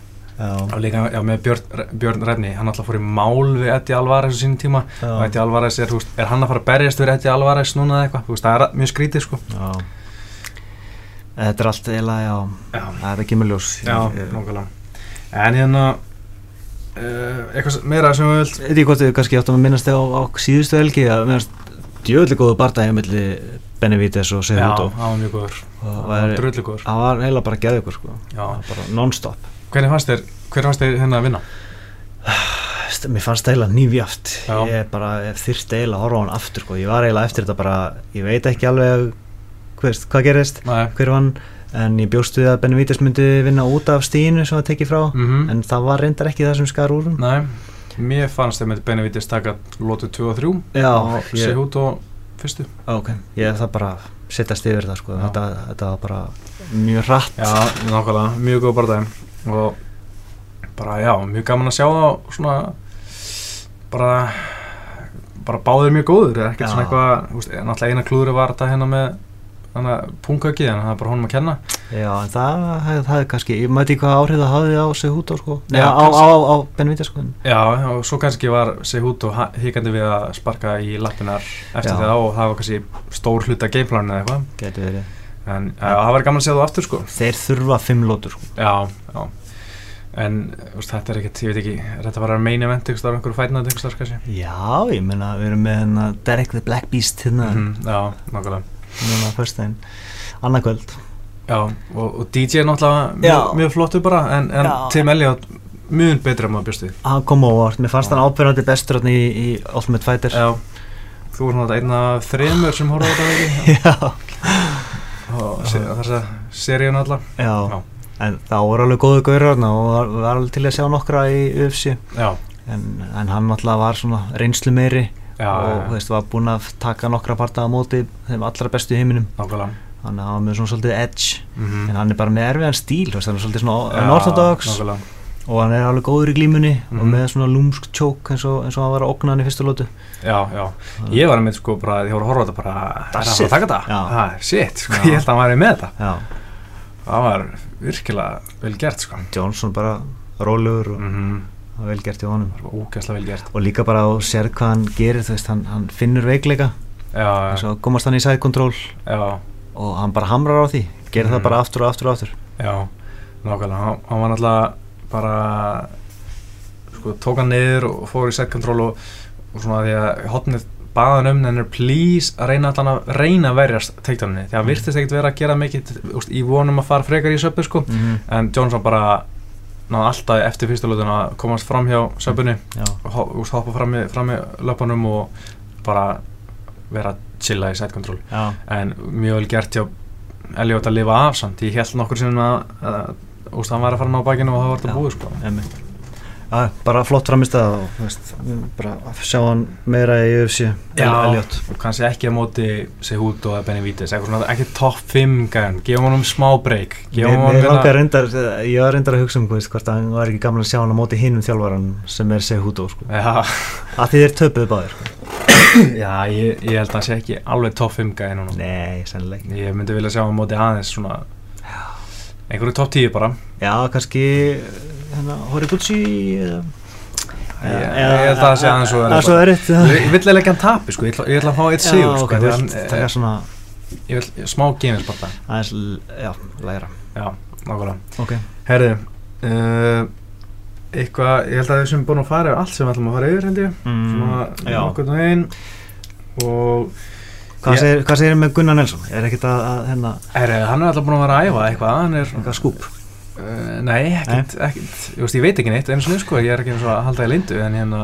að Já, að Já, líka já, með Björn, Björn Refni, hann alltaf fór í mál við Eddie Alvarez á sínum tíma. Já, og Eddie Alvarez er, veist, er hann að fara að berjast við Eddie Alvarez núna eða eitthvað, veist, það er mjög skrítið sko. Já. Þetta er allt eiginlega, já, Já, það er ekki með ljós. Já, nákvæmlega. En hérna uh, eitthvað meira sem við vilt? Þetta er hvort við kannski áttum að minnast á, á síðustu helgi að minnast djöðli góðu bardagi melli Benavides og Já, Cejudo það var mjög góður. Það var drullu góður það var heila bara geðugur sko. Já. Non-stop Hvernig fannst þér, hver fannst þér hérna að vinna? Mér fannst það eiginlega nýfjaft Já. ég bara þyrfti eiginlega að horfa á hann aftur sko. ég var eiginlega eftir þetta bara ég veit ekki alveg hvers, hvað gerist hver vann en ég bjóst við að Benavides myndi vinna út af stíinu sem var tekið frá mhm en það var reyndar ekki það sem skar úr. Nei, mér fannst þeim með Benavides taka lótu 2 og 3 Já, og ég, Sehut og fyrstu ok, ég það bara sittast yfir það sko. Þetta, þetta var bara mjög hratt Já, nákvæmlega, mjög góð barndæg og bara já, mjög gaman að sjá það svona bara bara báðir mjög góður eða ekkert svona eitthvað, náttúrulega eina klúðri var þetta hérna með þannig að punkaukið en það er bara honum að kenna. Já, en það, er kannski, ég mæti hvað áhrif það hafði á sig hút á sko, Já, á, á, á, Benavides sko, Já, og svo kannski var Sehut og híkandi við að sparka í lappinar eftir Já. það og það var kannski stór hluta gameplaninu eða eitthvað. En ja, það var gaman að sjá það aftur sko Þeir þurfa fimm lótur sko. Já, já En þú veist, þetta er ekkert, ég veit ekki, þetta bara main event ykkur starf, einhverju fætnað ykkur starf kannski? Já, ég meina, við erum með hérna Derek the Black Beast hérna, Mhm, Já, nákvæmlega núna fyrstæðin, annarkvöld. Já, og, og DJ er náttúrulega mjög, mjög flottur bara en, en. Tim Elliot mjög betra maður við Hann kom á óvart, mér fannst Já. hann ábyrjandi bestur í, í Ultimate Fighter. Já, þú er náttúrulega einn af þremur sem horfði á þetta ekki Já, og se- þess að seríun alla já. Já. En það voru alveg góðu gauður og var, var alveg til að sjá nokkra í UFC. En, en hann náttúrulega var svona reynslu meiri já, og þú veist, var búinn að taka nokkra parta á móti þeim allra bestu í heiminum. nákvæmlega Þannig að hann var með svona svolítið edge. mm En hann er bara með erfiðan stíl, veist, hann er svolítið svona unorthodox. Nákvæmlega, og hann er alveg góður í glímunni og Mhm. með svona lúmsk tjók eins og, eins og hann var að okna hann í fyrstu lótu já, já. Ég var með sko bara, ég voru að horfa þetta bara Er það fara að taka þetta? Já. Ha, shit, sko, ég held að hann væri með þetta. Já, Það var virkilega vel gert sko. Johnson bara rólegur og mm mm. vel gert í honum. Það vel gert. Og líka bara að sér hvað hann gerir þú veist, hann, hann finnur veikleika. Og komast hann í já, og hann bara hamrar á því gerir Mhm. það bara aftur og aftur og aftur. Já Nákvæmlega, hann, hann var náttúrulega bara sko, tók hann niður og fór í set control og, og svona því að hotnið baðan um en er please að reyna allan að reyna að verjast teiktanunni því að Mhm. virtist ekkert vera að gera mikið úst, í vonum að fara frekar í söpbu sko. Mm. en Johnson bara náði alltaf eftir fyrsta lutuna að komast fram hjá söpunni og hoppa fram í, fram í löpunum og bara vera chilla í side control. Já, en mjög vel gert hjá Elliot að lifa af samt. Ég held nokkur að, að úst, hann var að fara að ná bakinu og það var þetta búið sko. Já, bara flott framist að og bara að sjá hann meira í UFC Elliot og kannski ekki á móti Sehut og Benavides eitthvað svona, ekki topp 5 gæðan gefum smá mér honum langar reyndar, ég var reyndar að hugsa um veist, hvort að hann var ekki gaman að sjá hann á móti hinnum þjálfaran sem er Sehudo sko. já, að því þeir töpuðu báðir sko. já ég, ég held að hann sé ekki alveg topp 5 gæðan núna Nei, sennileg ég myndi vilja sjá hann á móti aðeins svona einhverju topp 10 bara. Já, kannski hérna, Horiguchi eða Ég- ég held að það sé aðeins Það er svo bara. erfitt. Ég, vill eiginlega ekki hann tapi sko, ég ætla, að fá eitt sigur sko, ok, því þú að hann, vilt taka eh, svona ég vil smá gefinsparta aðeins, l- já, læra já, nákvæmlega. Ok, Herði, uh, eitthvað, ég held að við sem búin að fara yfir allt sem við ætlum að fara yfir held ég. Mm, svona já. nokkurn veginn. Og Hvað segir, segir með Gunnar Nelson? Er ekkert að, að hérna, herri, hann er alltaf búin að vera að æfa eitthvað hann er, eitthvað skúp? uh, nei, ekkert, ekkert. Ég, veist, ég veit ekki neitt einu sinni sko, ég er ekki eins og að halda í lindu en hérna,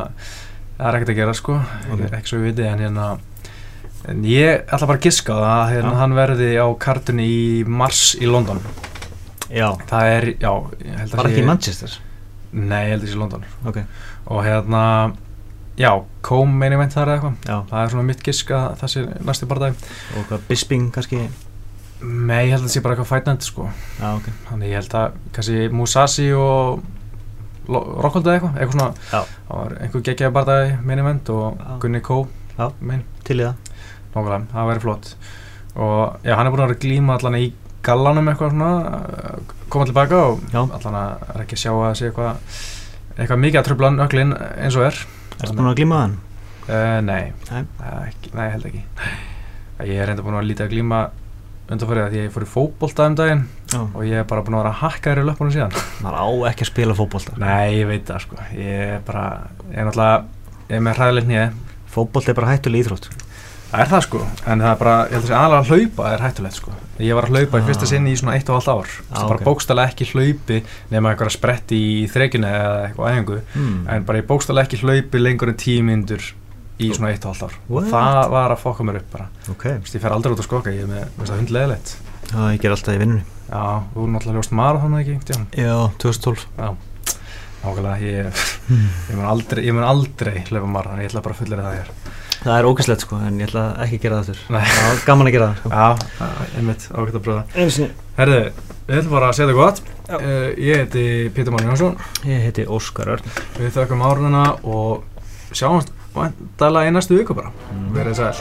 það er ekkert að gera sko. Ok. ekki svo ég viti, en hérna en ég ætla bara að giska það að hérna, Já. hann verði á kartunni í mars í London. Já, það er, já, ég held að sé- ekki í Manchester? Nei, ég held að sé London. Ok, og hérna já, kom meini veit þar eða eitthvað. Það er svona mitt gisk að það sé næsti barndæg og hvað Bisping kannski? Nei, ég held að það sé bara eitthvað fætnandi sko. Já, ok. Þannig ég held að kannski Musashi og Rockhold eða eitthvað eitthvað svona, Já. það var einhver geggjaði barndæg meini veit og Já. Gunni Kó Já. mein, Til í það. Nákvæmlega, það væri flott. Og já, hann er búin að vera glíma allan í gallanum eitthvað svona koma tilbaka og Já. allan að er ekki að sjá að sé eitthvað eitthvað mikið að tröfla öklin eins og er Ertu búin að glíma hann? Uh, nei, Nei. Uh, ekki, nei, held ekki. Ég er reynda búin að lítið að glíma undanfærið að ég fór í fótbolta um daginn Já. og ég er bara búin að vera að hakka þér í löpunum síðan. Maður á ekki að spila fótbolta. Nei, ég veit það sko. Ég er bara, ég er náttúrulega ég er með hræðilegt nýja. Fótbolta er bara hættuleg íþrótt Það er það sko, en það er bara, ég held að segja aðalega að hlaupa er hættulegt sko. Ég var að hlaupa í fyrsta Ah. sinni í svona eitt og halvt ár. Ah, Það er bara ok. bókstælega ekki hlaupi nema einhverja spretti í þrekinu eða eitthvað æfingu. hmm. En bara ég bókstælega ekki hlaupi lengur en tíu myndur í svona eitt og halvt ár. What? Það var að fokka mér upp bara. ok, Þú veist, ég fer aldrei út að skoka, ég er með, hundleðilegt. það ég ger alltaf í vinnunni Já, þú er náttúrulega ljóst já, 2012 Já, nákvæmlega, ég, ég mun aldrei, aldrei hlaupa marathon, ég ætla bara að fullera það hér. Það er ógæslegt sko, en ég ætla ekki að gera það það var gaman að gera það sko. Já, einmitt, ágætt að pröfa. einu sinni Herðu, við ætlum bara að segja það gott. Uh, ég heiti Pítur Máni Jónsson, ég heiti Óskar Örn við þökkum árununa og sjáumst væntalega í næstu viku bara. Mm. Verið sæl.